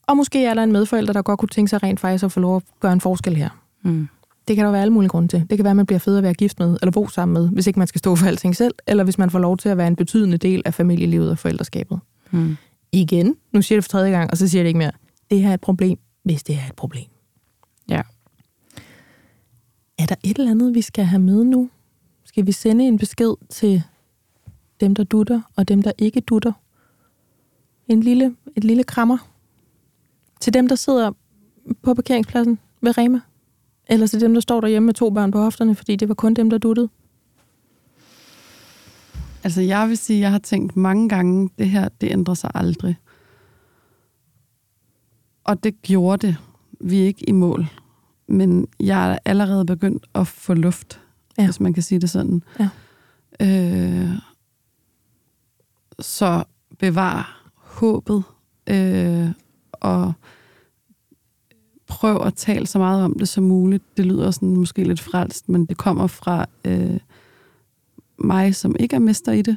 Og måske er der en medforælder, der godt kunne tænke sig rent faktisk at få lov at gøre en forskel her. Mm. Det kan der være alle mulige grunde til. Det kan være, at man bliver fed at være gift med, eller bo sammen med, hvis ikke man skal stå for alting selv, eller hvis man får lov til at være en betydende del af familielivet og forældreskabet. Mm. Igen, nu siger jeg det for tredje gang, og så siger jeg det ikke mere. Det her er et problem, hvis det er et problem. Ja. Er der et eller andet, vi skal have med nu? Skal vi sende en besked til dem, der dutter, og dem, der ikke dutter? En lille, et lille krammer til dem, der sidder på parkeringspladsen ved Rema? Eller til dem, der står derhjemme med to børn på hofterne, fordi det var kun dem, der duttede? Altså, jeg vil sige, at jeg har tænkt mange gange, det her, det ændrer sig aldrig. Og det gjorde det. Vi er ikke i mål. Men jeg er allerede begyndt at få luft, ja. hvis man kan sige det sådan. Ja. Øh, så bevar håbet, øh, og prøv at tale så meget om det som muligt. Det lyder sådan måske lidt frelst, men det kommer fra øh, mig, som ikke er mester i det,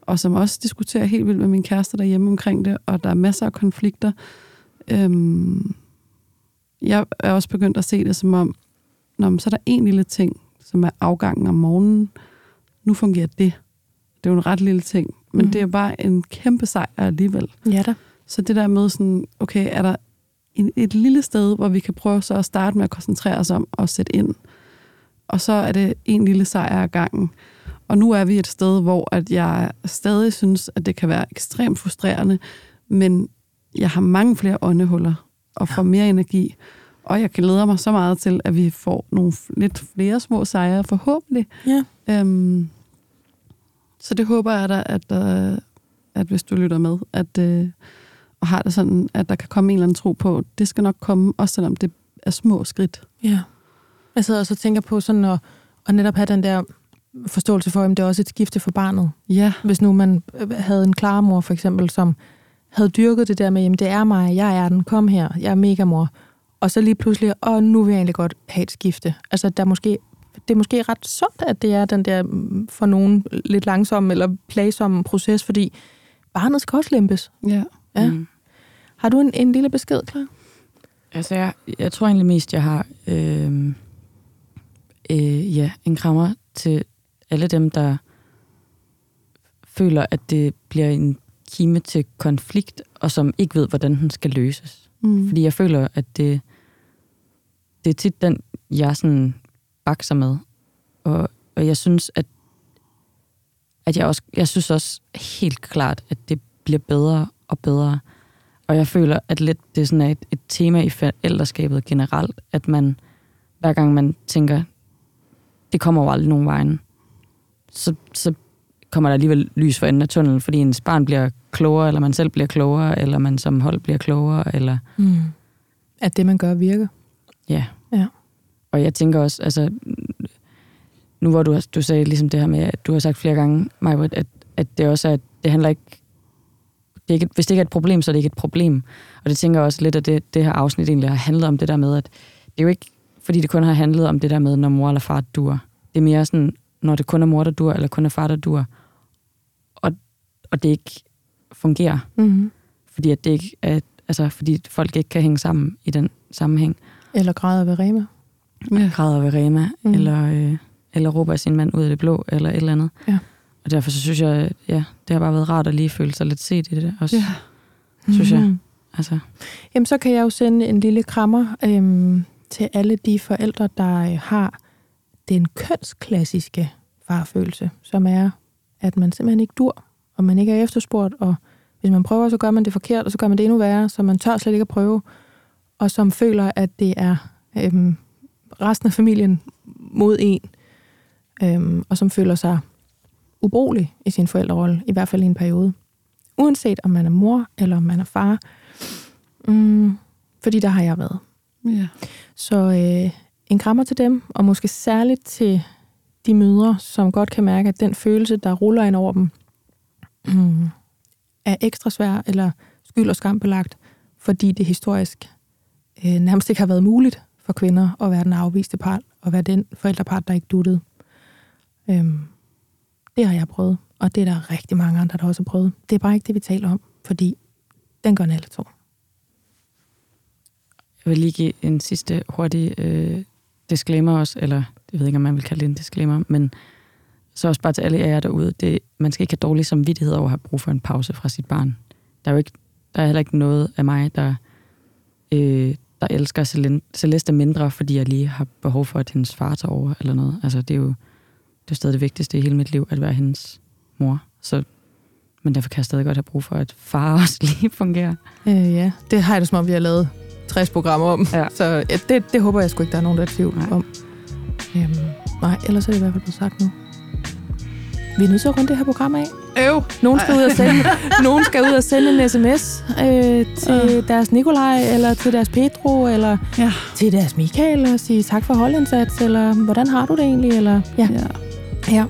og som også diskuterer helt vildt med min kæreste derhjemme omkring det, og der er masser af konflikter. Øhm, jeg er også begyndt at se det som om, når så er der en lille ting, som er afgangen om morgenen. Nu fungerer det. Det er jo en ret lille ting, men mm. det er bare en kæmpe sejr alligevel. Ja da. Så det der med sådan, okay, er der en, et lille sted, hvor vi kan prøve så at starte med at koncentrere os om at sætte ind. Og så er det en lille sejr ad gangen. Og nu er vi et sted, hvor at jeg stadig synes, at det kan være ekstremt frustrerende, men jeg har mange flere åndehuller og får mere energi. Og jeg kan lede mig så meget til, at vi får nogle lidt flere små sejre, forhåbentlig. Ja. Øhm, så det håber jeg da, at, at, at hvis du lytter med, at, øh, og har det sådan, at der kan komme en eller anden tro på, det skal nok komme, også selvom det er små skridt. Ja. Jeg sidder også og tænker på sådan at, at netop have den der forståelse for, at det er også et skifte for barnet. Ja. Hvis nu man havde en klarmor for eksempel, som havde dyrket det der med, jamen det er mig, jeg er den, kom her, jeg er mega mor. Og så lige pludselig, og nu vil jeg egentlig godt have et skifte. Altså der måske, det er måske ret sundt, at det er den der mm, for nogen lidt langsomme eller plagsomme proces, fordi barnet skal også lempes. Ja. ja. Mm. Har du en, en lille besked, klar? Altså, jeg, jeg tror egentlig mest, jeg har øh, øh, ja, en krammer til alle dem, der føler, at det bliver en kime til konflikt, og som ikke ved, hvordan den skal løses. Mm. Fordi jeg føler, at det, det er tit den, jeg sådan bakser med. Og, og jeg synes, at, at jeg også, jeg synes også helt klart, at det bliver bedre og bedre. Og jeg føler, at lidt det er sådan et, et tema i forældreskabet generelt, at man, hver gang man tænker, det kommer jo aldrig nogen vejen, så, så kommer der alligevel lys for enden af tunnelen, fordi ens barn bliver klogere, eller man selv bliver klogere, eller man som hold bliver klogere, eller... Mm. At det, man gør, virker. Ja. ja. Og jeg tænker også, altså... Nu hvor du, du sagde ligesom det her med, at du har sagt flere gange, Majbrit, at, at det også er, det handler ikke... Det er ikke, hvis det ikke er et problem, så er det ikke et problem. Og det tænker jeg også lidt, at det, det her afsnit egentlig har handlet om det der med, at det er jo ikke, fordi det kun har handlet om det der med, når mor eller far dur. Det er mere sådan, når det kun er mor, der dur, eller kun er far, der dur, og, og det ikke fungerer. Mm-hmm. Fordi at det ikke er, altså, fordi folk ikke kan hænge sammen i den sammenhæng. Eller græder ved Rema. Ja. Græder ved Rema, mm. eller, øh, eller råber sin mand ud af det blå, eller et eller andet. Ja. Og derfor så synes jeg, ja, det har bare været rart at lige føle sig lidt set i det også. Ja. Synes mm-hmm. jeg. Altså. Jamen, så kan jeg jo sende en lille krammer øhm, til alle de forældre, der øh, har den kønsklassiske farfølelse, som er, at man simpelthen ikke dur, og man ikke er efterspurgt, og hvis man prøver, så gør man det forkert, og så gør man det endnu værre, så man tør slet ikke at prøve, og som føler, at det er øhm, resten af familien mod en, øhm, og som føler sig ubrugelig i sin forældrerolle, i hvert fald i en periode. Uanset om man er mor eller om man er far. Mm, fordi der har jeg været. Ja. Så øh, en krammer til dem, og måske særligt til de mødre, som godt kan mærke, at den følelse, der ruller ind over dem, mm, er ekstra svær eller skyld og skam belagt, fordi det historisk øh, nærmest ikke har været muligt for kvinder at være den afviste part, og være den forældrepart, der ikke duttede. Øhm, det har jeg prøvet, og det er der rigtig mange andre, der også har prøvet. Det er bare ikke det, vi taler om, fordi den gør alle to. Jeg vil lige give en sidste hurtig øh, disclaimer også, eller jeg ved ikke, om man vil kalde det en disclaimer, men så også bare til alle jer derude, det, man skal ikke have dårlig samvittighed over at have brug for en pause fra sit barn. Der er jo ikke, der er heller ikke noget af mig, der, øh, der elsker Celeste mindre, fordi jeg lige har behov for, at hendes far tager over, eller noget. Altså, det er jo det er stadig det vigtigste i hele mit liv, at være hendes mor. Så, men derfor kan jeg stadig godt have brug for, at far også lige fungerer. Øh, ja, det har jeg det som om, vi har lavet 60 programmer om. Ja. Så ja, det, det håber jeg sgu ikke, der er nogen, der er tvivl nej. om. Øhm, nej, ellers er det i hvert fald blevet sagt nu. Vi er nødt til at runde det her program af. Øv. Nogen skal, ud og sende, nogen skal ud og sende en sms øh, til uh. deres Nikolaj, eller til deres Pedro, eller ja. til deres Michael, og sige tak for holdindsats, eller hvordan har du det egentlig? Eller, ja. ja. ja.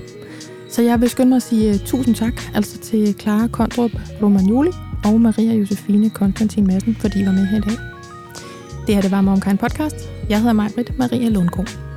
Så jeg vil skynde mig at sige uh, tusind tak altså til Clara Kondrup Romagnoli og Maria Josefine Konstantin Madsen, fordi I var med her i dag. Det her det var Momkind Podcast. Jeg hedder Majbrit Maria Lundgaard.